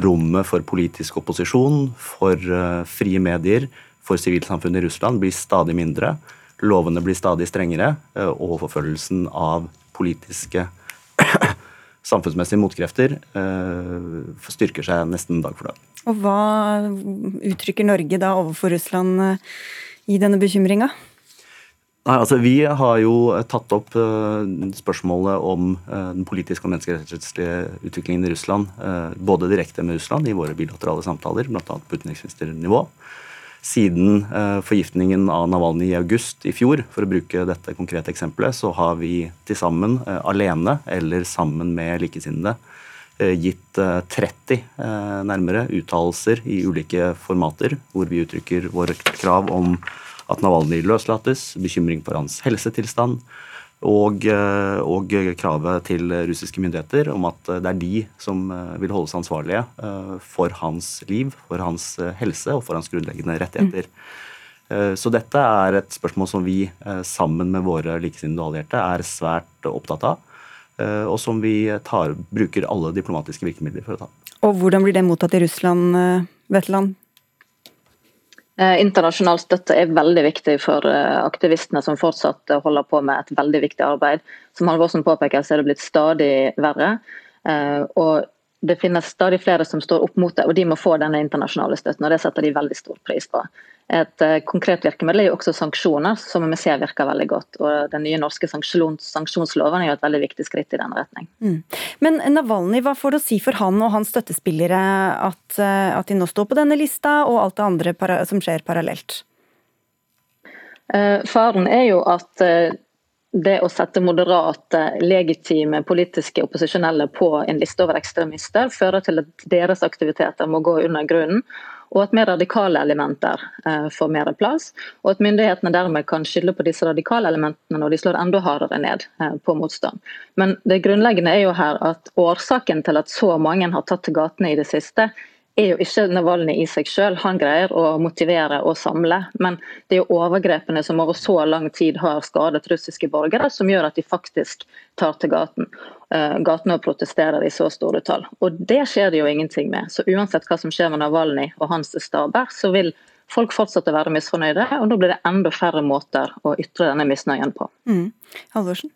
rommet for politisk opposisjon, for eh, frie medier, for sivilsamfunnet i Russland blir stadig mindre. Lovene blir stadig strengere, og forfølgelsen av politiske samfunnsmessige motkrefter eh, styrker seg nesten dag for dag. Og Hva uttrykker Norge da overfor Russland eh, i denne bekymringa? Nei, altså Vi har jo tatt opp uh, spørsmålet om uh, den politiske og menneskerettslige utviklingen i Russland, uh, både direkte med Russland i våre bilaterale samtaler, bl.a. på utenriksministernivå, siden eh, forgiftningen av Navalny i august i fjor, for å bruke dette konkrete eksempelet, så har vi til sammen, eh, alene eller sammen med likesinnede, eh, gitt 30 nærmere uttalelser i ulike formater, hvor vi uttrykker våre krav om at Navalny løslates, bekymring for hans helsetilstand, og, eh, og, kravet til russiske myndigheter om at det er de som eh, vil holdes ansvarlige eh, for hans liv, for hans helse og for hans grunnleggende rettigheter. Mm. Så dette er et spørsmål som vi sammen med våre likesinnede allierte er svært opptatt av, og som vi tar, bruker alle diplomatiske virkemidler for å ta. Og Hvordan blir det mottatt i Russland, Wetterland? Eh, internasjonal støtte er veldig viktig for eh, aktivistene som fortsatt holder på med et veldig viktig arbeid. Som Halvorsen påpeker, så er det blitt stadig verre. Eh, og det finnes stadig flere som står opp mot det, og de må få denne internasjonale støtten. og Det setter de veldig stor pris på. Et uh, konkret virkemiddel er jo også sanksjoner, som vi ser virker veldig godt. og Den nye norske sanksjons sanksjonsloven er jo et veldig viktig skritt i den retning. Mm. Men Navalny, hva får det å si for han og hans støttespillere at, uh, at de nå står på denne lista, og alt det andre som skjer parallelt? Eh, faren er jo at det å sette moderate, legitime politiske opposisjonelle på en liste over ekstremister, fører til at deres aktiviteter må gå under grunnen, og at mer radikale elementer eh, får mer plass. Og at myndighetene dermed kan skylde på disse radikale elementene når de slår enda hardere ned eh, på motstand. Men det grunnleggende er jo her at årsaken til at så mange har tatt til gatene i det siste, er jo ikke Navalny i seg selv. Han greier å motivere og samle. Men det er jo overgrepene som over så lang tid har skadet russiske borgere, som gjør at de faktisk tar til gaten, uh, og protesterer i så store tall. Og Det skjer det jo ingenting med. Så uansett hva som skjer med Navalny og hans staber, så vil folk fortsette å være misfornøyde, og da blir det enda færre måter å ytre denne misnøyen på. Mm. Halvorsen?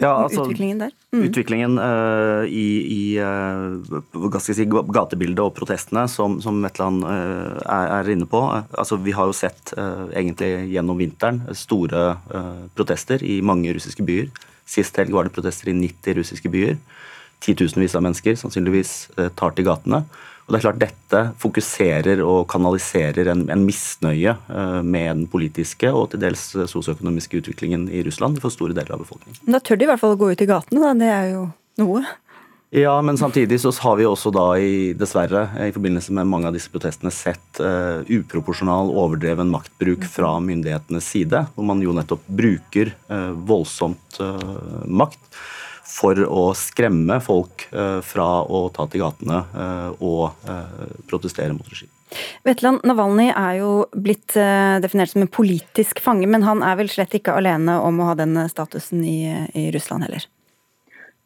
Ja, altså, utviklingen der? Mm. Utviklingen uh, i, i uh, si, gatebildet og protestene, som, som Vetland uh, er, er, inne på. Altså, vi har jo sett egentlig gjennom vinteren store protester i mange russiske byer. Sist helg var det protester i 90 russiske byer. Titusenvis av mennesker sannsynligvis tar til gatene. Og det er klart Dette fokuserer og kanaliserer en, en misnøye uh, med den politiske og til dels sosioøkonomiske utviklingen i Russland for store deler av befolkningen. Men Da tør de i hvert fall å gå ut i gatene, da. Det er jo noe. Ja, men samtidig så har vi også da i, dessverre i forbindelse med mange av disse protestene sett uh, uproporsjonal, overdreven maktbruk fra myndighetenes side. Hvor man jo nettopp bruker uh, voldsomt makt for å skremme folk eh, fra å ta til gatene eh, og eh, protestere mot regimet. Vetland Navalny er jo blitt definert som en politisk fange, men han er vel slett ikke alene om å ha den statusen i, i Russland heller?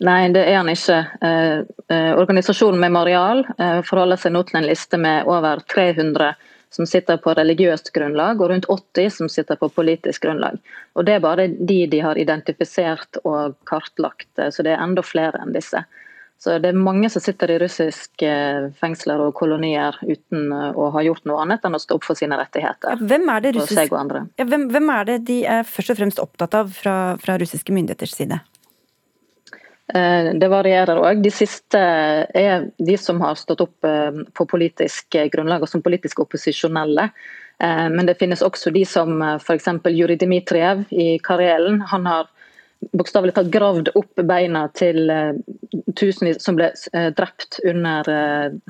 Nei, det er han ikke. Eh, organisasjonen Memorial eh, forholder seg nå til en liste med over 300 som sitter på religiøst grunnlag, og rundt 80 som sitter på politisk grunnlag. Og Det er bare de de har identifisert og kartlagt, så det er enda flere enn disse. Så Det er mange som sitter i russiske fengsler og kolonier uten å ha gjort noe annet enn å stå opp for sine rettigheter. Hvem er det, russisk... ja, hvem, hvem er det de er først og fremst opptatt av fra, fra russiske myndigheters side? Eh, det varierer òg. De siste er de som har stått opp eh, på politisk grunnlag og som politisk opposisjonelle. Eh, men det finnes også de som f.eks. Juri Dmitrijev i Karelen. Han har bokstavelig talt gravd opp beina til tusenvis som ble drept under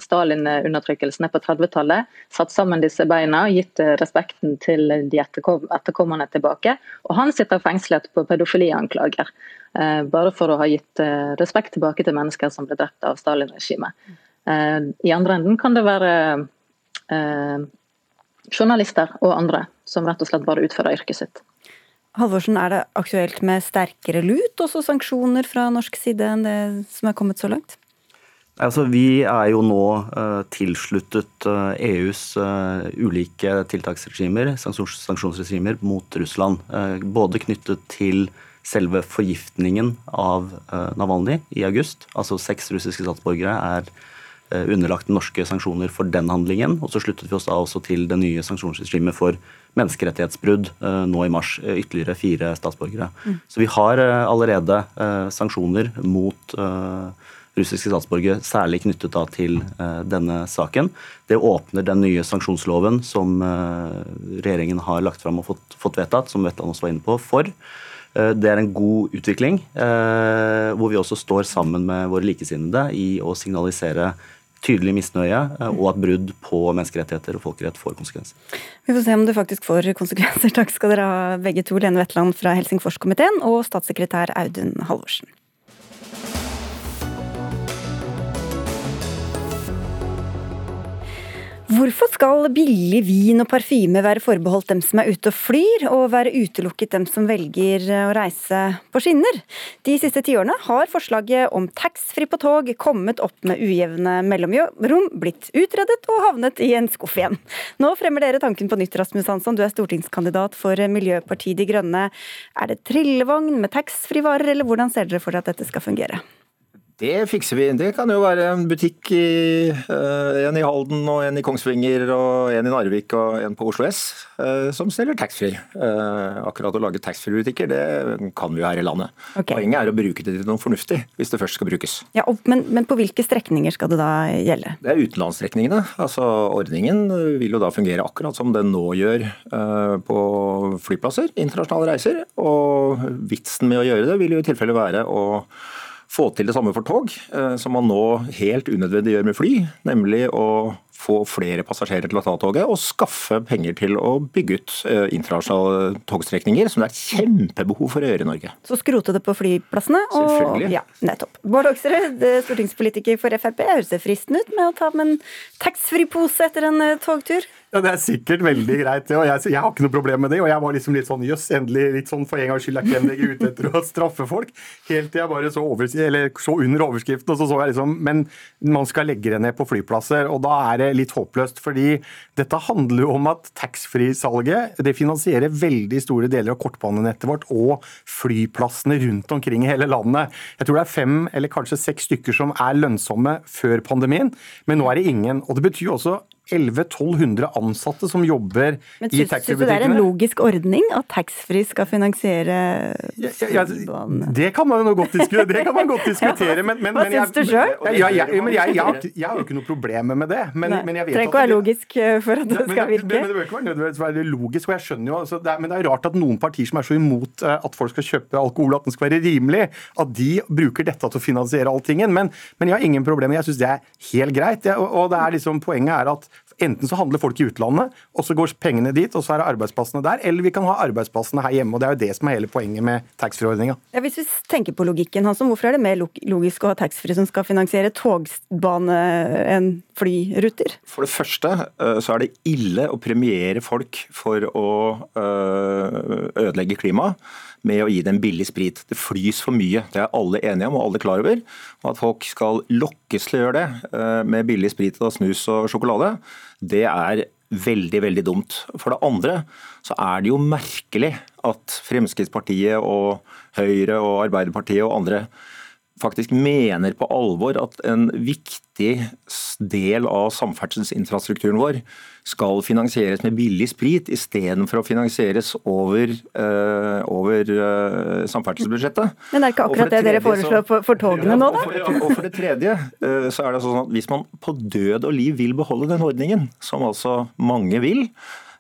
Stalin-undertrykkelsene på 30-tallet. Satt sammen disse beina, og gitt respekten til de etterkommerne tilbake. Og han sitter fengslet på pedofilianklager. Eh, bare for å ha gitt eh, respekt tilbake til mennesker som ble drept av Stalin-regimet. Eh, I andre enden kan det være journalister og andre som rett og slett bare utfører yrket sitt. Halvorsen, er det aktuelt med sterkere lut, også sanksjoner fra norsk side, enn det som er kommet så langt? Altså, vi er jo nå uh, tilsluttet uh, EUs uh, ulike tiltaksregimer, sanksjonsregimer, mot Russland. både knyttet til selve forgiftningen av eh, Navalny i august. Altså seks russiske statsborgere er eh, underlagt norske sanksjoner for den handlingen. Og så sluttet vi oss da også til det nye sanksjonsregimet for menneskerettighetsbrudd eh, nå i mars. Ytterligere fire statsborgere. Mm. Så vi har allerede sanksjoner mot russiske statsborgere, særlig knyttet da til denne saken. Det åpner den nye sanksjonsloven som regjeringen har lagt fram og fått, fått vedtatt, som Vetland også var inne på, for. Eh, det er en god utvikling, eh, hvor vi også står sammen med våre likesinnede i å signalisere tydelig misnøye, eh, og at brudd på menneskerettigheter og folkerett får konsekvenser. Vi får se om det faktisk får konsekvenser. Takk skal dere ha begge to, Lene Wetland fra Helsingforskomiteen og statssekretær Audun Halvorsen. Hvorfor skal billig vin og parfyme være forbeholdt dem som er ute og flyr, og være utelukket dem som velger å reise på skinner? De siste tiårene har forslaget om taxfree på tog kommet opp med ujevne mellomrom, blitt utredet og havnet i en skuff igjen. Nå fremmer dere tanken på nytt, Rasmus Hansson. Du er stortingskandidat for Miljøpartiet De Grønne. Er det trillevogn med taxfree-varer, eller hvordan ser dere for dere at dette skal fungere? Det fikser vi. Det kan jo være en butikk i uh, en i Halden og en i Kongsvinger og en i Narvik og en på Oslo S uh, som selger taxfree. Uh, akkurat å lage taxfree-butikker, det kan vi jo her i landet. Okay. Poenget er å bruke det til noe fornuftig, hvis det først skal brukes. Ja, og, men, men, på hvilke strekninger skal det da gjelde? Det er utenlandsstrekningene. Altså, ordningen vil jo da fungere akkurat som den nå gjør på flyplasser, internasjonale reiser. Og vitsen med å gjøre det vil jo i tilfelle være å få til det samme for tog, eh, som man nå helt unødvendig gjør med fly. Nemlig å få flere passasjerer til å ta toget, og skaffe penger til å bygge ut eh, internasjonale togstrekninger, som det er kjempebehov for å gjøre i Norge. Så skrote det på flyplassene? Og, Selvfølgelig. Ja, nettopp. Bård Hoksrud, stortingspolitiker for Frp, høres det fristende ut med å ta med en taxfree-pose etter en eh, togtur? Ja, Det er sikkert veldig greit, og jeg, jeg, har ikke noe problem med det. Og jeg var liksom litt sånn jøss, endelig litt sånn for en gangs skyld er ikke MDG ute etter å straffe folk. Helt til jeg bare så, over, så under overskriften, og så så jeg liksom Men man skal legge det ned på flyplasser, og da er det litt håpløst. Fordi dette handler jo om at taxfree-salget det finansierer veldig store deler av kortbanenettet vårt og flyplassene rundt omkring i hele landet. Jeg tror det er fem eller kanskje seks stykker som er lønnsomme før pandemien, men nå er det ingen. Og det betyr også 1100-1200 ansatte som jobber Men, i taxfree-butikkene. Syns du det er en logisk ordning at taxfree skal finansiere ja, ja, Det kan man jo godt diskutere, det kan man godt diskutere men, men, Hva syns du sjøl? Jeg, jeg, jeg, jeg, har jo ikke noe problem med det. Men, men jeg vet Trenger ikke å være logisk eh, for at det skal virke. Men, det bør ikke være nødvendigvis være logisk, og jeg skjønner jo altså, det er, Men det er rart at noen partier som er så imot eh, at folk skal kjøpe alkohol, at den skal være rimelig, at de bruker dette til å finansiere alltingen. Men, men jeg har ingen problemer. Jeg syns det er helt greit. og, og det er liksom, poenget er at Enten så handler folk i utlandet, og så går pengene dit, og så er det arbeidsplassene der. Eller vi kan ha arbeidsplassene her hjemme. og Det er jo det som er hele poenget med taxfree-ordninga. Ja, hvis vi tenker på logikken, Hansson, hvorfor er det mer logisk å ha taxfree som skal finansiere togbane enn flyruter? For det første eh, så er det ille å premiere folk for å eh, ødelegge klimaet med å gi dem billig sprit. Det flys for mye, det er alle enige om og alle klar over. Og at folk skal lokkes til å gjøre det eh, med billig sprit og snus og sjokolade, det er veldig, veldig dumt. For det andre så er det jo merkelig at Fremskrittspartiet og Høyre og Arbeiderpartiet og andre faktisk mener på alvor at en viktig del av samferdselsinfrastrukturen vår skal finansieres med billig sprit istedenfor å finansieres over, uh, over uh, samferdselsbudsjettet. Men det er ikke akkurat det, det, dere foreslår for, for togene nå, da? Og for, og for det tredje uh, så er det sånn at hvis man på død og liv vil beholde den ordningen, som altså mange vil,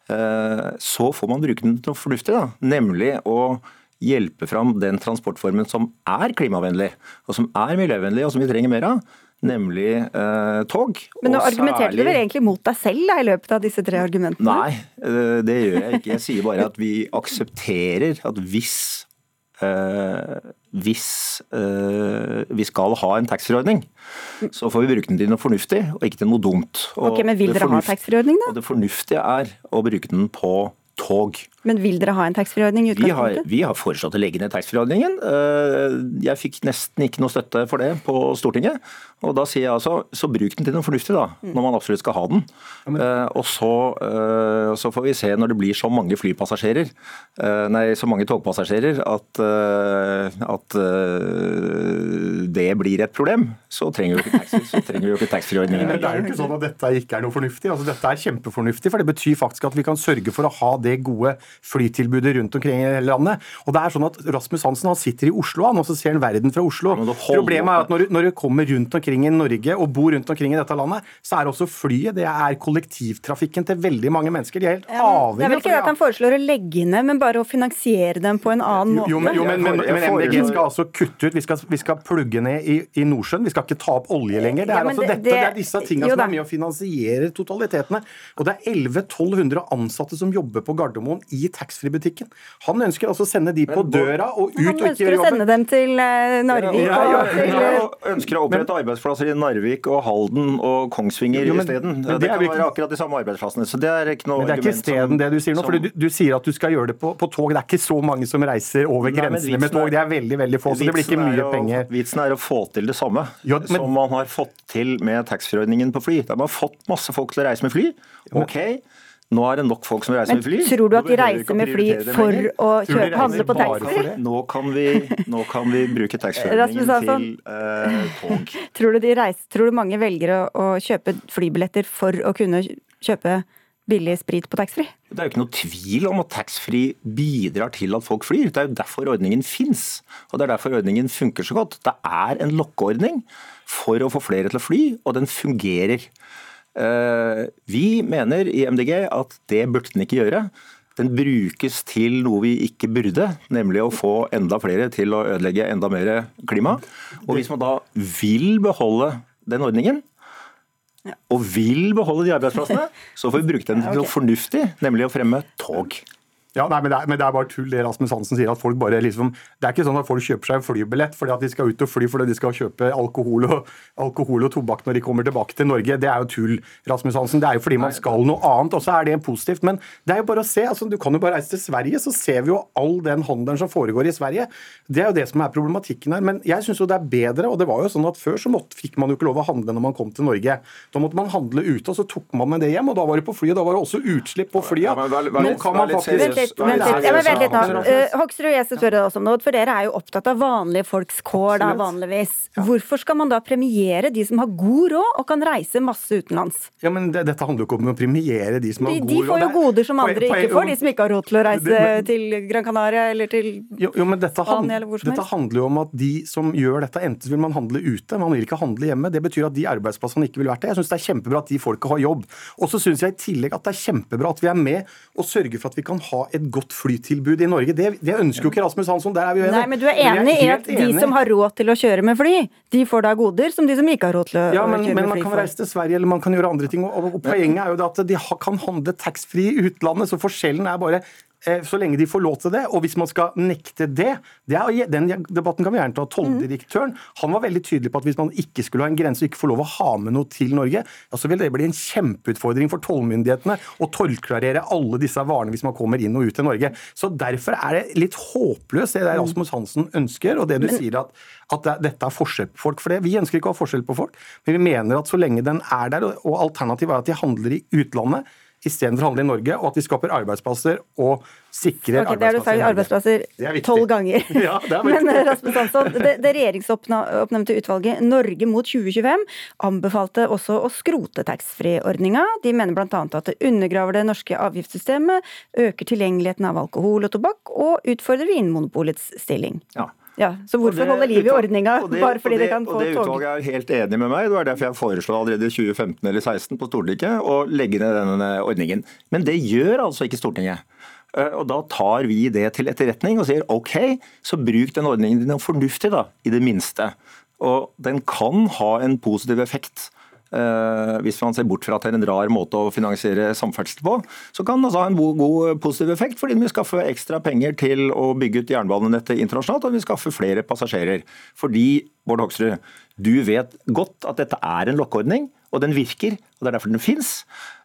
så får man bruke den til noe fornuftig, da, nemlig å hjelpe fram den transportformen som er klimavennlig, og som er miljøvennlig, og som vi trenger mer av. Nemlig eh, tog. Men nå argumenterte særlig... du vel egentlig mot deg selv da, i løpet av disse tre argumentene? Nei, eh, det gjør jeg ikke. Jeg sier bare at vi aksepterer at hvis eh, hvis eh, vi skal ha en taxfree-ordning, så får vi bruke den til noe fornuftig, og ikke til noe dumt. Og ok, Men vil dere ha taxfree-ordning, da? Og Det fornuftige er å bruke den på tog. Men vil dere ha en taxfree-ordning? Vi, vi, har foreslått å legge ned taxfree-ordningen. Eh, jeg fikk nesten ikke noe støtte for det på Stortinget. Og da sier jeg altså, så bruk den til noe fornuftig, da, mm. når man absolutt skal ha den. Eh, og så, eh, så, får vi se når det blir så mange flypassasjerer, nei, så mange togpassasjerer, at, at det blir et problem. Så trenger vi jo ikke taxfree-ordningen. Men det er jo ikke sånn at dette ikke er noe fornuftig. Altså, dette er kjempefornuftig, for det betyr faktisk at vi kan sørge for å ha det gode flytilbudet rundt omkring i hele landet. Og det er sånn at Rasmus Hansen han sitter i Oslo han, og så ser han verden fra Oslo. Problemet er at når, når, du kommer rundt omkring i Norge og bor rundt omkring i dette landet, så er også flyet det er kollektivtrafikken til veldig mange mennesker. De er helt ja, avhengig av Det er vel ikke at han foreslår å legge ned, men bare å finansiere dem på en annen måte? Jo, men, jo, men, men, men MDG skal altså kutte ut. Vi skal, vi skal plugge ned i, i Nordsjøen. Vi skal ikke ta opp olje lenger. Det er, ja, altså, det, dette, det er disse tingene som er med å finansiere totalitetene. Og det er 1100-1200 ansatte som jobber på Gardermoen i taxfree-butikken. Han ønsker altså å sende de på døra og ut og ikke gjøre jobben. Han ønsker å sende dem til eh, Narvik. Ja, ja, ja, ja, ønsker å opprette arbeidsplasser i Narvik og Halden og Kongsvinger isteden. Det, det kan være akkurat de samme arbeidsplassene. så det er ikke noe Men det er ikke isteden det du sier nå. for du, du, sier at du skal gjøre det på, på, tog. Det er ikke så mange som reiser over Nei, grensene med tog. Det er veldig veldig få, så det blir ikke mye penger. Vitsen er å få til det samme ja, men, som man har fått til med taxfree-ordningen på fly. Der man har fått masse folk til å reise med fly. ok, Nå er det nok folk som reiser Men med fly. tror du at de reiser med fly for lenger. å kjøpe- handle på taxfree? Nå kan vi, nå kan vi bruke taxfree-ordningen Hansson. til uh, tog. Tror du, de reiser, tror du mange velger å, å kjøpe flybilletter for å kunne kjøpe billig sprit på taxfree? Det er jo ikke noe tvil om at taxfree bidrar til at folk flyr. Det er jo derfor ordningen fins. Og det er derfor ordningen funker så godt. Det er en lokkeordning for å få flere til å fly, og den fungerer. Eh, Vi mener i MDG at det burde den ikke gjøre. Den brukes til noe vi ikke burde, nemlig å få enda flere til å ødelegge enda mer klima. Og hvis man da vil beholde den ordningen, og vil beholde de arbeidsplassene, så får vi bruke den til noe fornuftig, nemlig å fremme tog. Ja, nei, men det, er, men det er bare tull det Rasmus Hansen sier. at folk bare liksom, Det er ikke sånn at folk kjøper seg flybillett fordi at de skal ut og fly fordi de skal kjøpe alkohol og, alkohol og tobakk når de kommer tilbake til Norge. Det er jo tull. Rasmus Hansen. Det er jo fordi man skal noe annet, og så er det positivt. Men det er jo bare å se. altså Du kan jo bare reise til Sverige, så ser vi jo all den handelen som foregår i Sverige. Det er jo det som er problematikken her. Men jeg syns jo det er bedre, og det var jo sånn at før så måtte, fikk man jo ikke lov å handle når man kom til Norge. Da måtte man handle ute, og så tok man med det hjem, og da var det på flyet. Da var det også utslipp på flyet. Ja, litt-. Vent litt, ja, vent litt nå. Eh, Hoksrud, jeg skal spørre deg også om noe, for dere er jo opptatt av vanlige folks kår da, vanligvis. Hvorfor skal man da premiere de som har god råd og kan reise masse utenlands? Ja, men det, Dette handler jo ikke om å premiere de som De, har god de får jo råd. Er- goder som andre ikke får, de som ikke har råd til å reise Det- men- til Gran Canaria eller til Jo, jo, men dette, hand, Spania eller hvor som dette handler jo om at de som gjør dette, enten vil man handle ute, man vil ikke handle hjemme. Det betyr at de arbeidsplassene ikke vil vært der. Jeg syns det er kjempebra at de folka har jobb. Og så syns jeg i tillegg at det er kjempebra at vi er med og sørger for at vi kan ha et godt flytilbud i Norge. Det, det ønsker jo ikke Rasmus Hansson, der er vi uenige. Nei, men du er enig enig i at de enig. som har råd til å kjøre med fly, de får da goder som de som ikke har råd til å Ja, å fly. kjøre men med man kan reise til Sverige eller man kan gjøre andre ting. Og, og Poenget er jo det at de kan handle taxfree i utlandet, så forskjellen er bare så lenge de får lov til det. Og hvis man skal nekte det, det er, Den debatten kan vi gjerne ta. Tolldirektøren han var veldig tydelig på at hvis man ikke skulle ha en grense og ikke få lov å ha med noe til Norge, ja, så vil det bli en kjempeutfordring for tollmyndighetene å tollklarere alle disse varene hvis man kommer inn og ut til Norge. Så Derfor er det litt håpløst det der Rasmus Hansen ønsker, og det du sier at, at dette er forskjell på folk. For det, Vi ønsker ikke å ha forskjell på folk, men vi mener at så lenge den er der, og- og alternativet er at de handler i utlandet istedenfor å handle i Norge, og at de skaper arbeidsplasser og sikrer Ok, det har du sagt arbeidsplasser arbeidsplasser er tolv ganger. Ja, det er. Men eh, Rasmus Hansson, det, det regjeringsoppnevnte utvalget Norge mot 2025 anbefalte også å skrote taxfree-ordninga. De mener bl.a. at det undergraver det norske avgiftssystemet, øker tilgjengeligheten av alkohol og tobakk og utfordrer Vinmonopolets stilling. Ja. Ja, så hvorfor det holde liv i ordninga bare fordi det, det kan få tog? og det utvalget er helt enig med meg. Det var derfor jeg foreslo allerede i 2015 eller 2016 på Stortinget å legge ned denne ordningen. Men det gjør altså ikke Stortinget. Eh, Og da tar vi det til etterretning og sier OK, så bruk den ordningen din fornuftig, da, i det minste. Og den kan ha en positiv effekt. Eh, hvis man ser bort fra at det er en rar måte å finansiere samferdsel på, så kan det ha en god, god positiv effekt, fordi den vil skaffe ekstra penger til å bygge ut jernbanenettet internasjonalt, og den vil skaffe flere passasjerer. Fordi, Bård Hoksrud, du vet godt at dette er en lokkeordning, og den virker, og det er derfor den fins.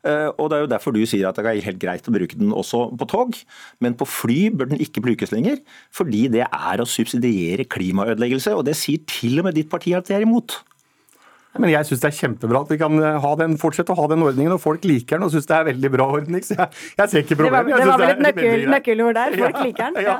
Og det er jo derfor du sier at det er helt greit å bruke den også på tog, men på fly bør den ikke brukes lenger, fordi det er å subsidiere klimaødeleggelse, og det sier til og med ditt parti at de er imot. Men jeg syns det er kjempebra at vi kan eh, ha den, fortsette å ha den ordningen, og folk liker den og syns det er veldig bra ordning. Så jeg, jeg ser ikke Det var, problemet. Det var vel et nøkkel, nøkkelord der. Folk Ja, liker den. ja.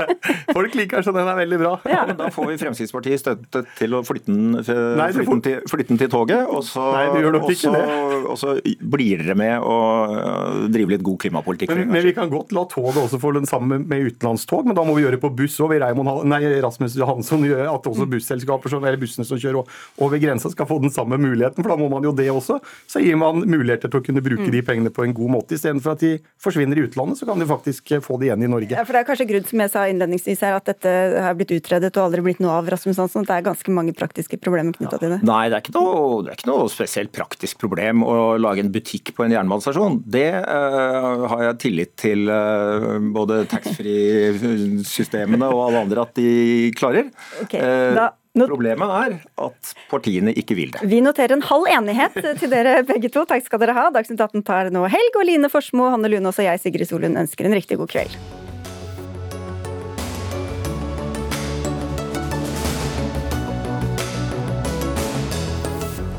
Ja. Folk liker den, så den er veldig bra. Ja, men Da får vi Fremskrittspartiet støtte til å flytte den, Nei, flytte den, til, flytte den til toget, og så, Nei, det gjør nok og ikke så- og så blir dere med å øh, drive litt god klimapolitikk. Men, men vi kan godt la toget også få den sammen med utenlandstog, men da må vi gjøre det på buss òg. Rasmus Hansson gjør at også busselskaper som, eller bussene som kjører over grensa skal få den samme muligheten, for da må man jo det også. Så gir man muligheter til å kunne bruke Mm. de pengene på en god måte. Istedenfor at de forsvinner i utlandet, så kan de faktisk få det igjen i Norge. Ja, for Det er kanskje grunn som jeg sa innledningsvis her, at dette har blitt utredet og aldri blitt noe av. Rasmus Hansson, Det er ganske mange praktiske problemer knytta til det. Nei, det er, ikke noe, det er ikke noe spesielt praktisk problem å lage en butikk på en jernbanestasjon. Det uh, har jeg tillit til uh, både taxfree-systemene og alle andre at de klarer. Ok, Eh, da- Problemet er at partiene ikke vil det. Vi noterer en halv enighet til dere begge to. Takk skal dere ha. Dagsnytt 18 tar nå helg, og Line Forsmo, Hanne Lunås og jeg, Sigrid Solund, ønsker en riktig god kveld.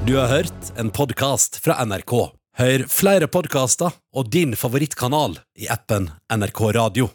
Du har hørt en podkast fra NRK. Hør flere podkaster og din favorittkanal i appen NRK Radio.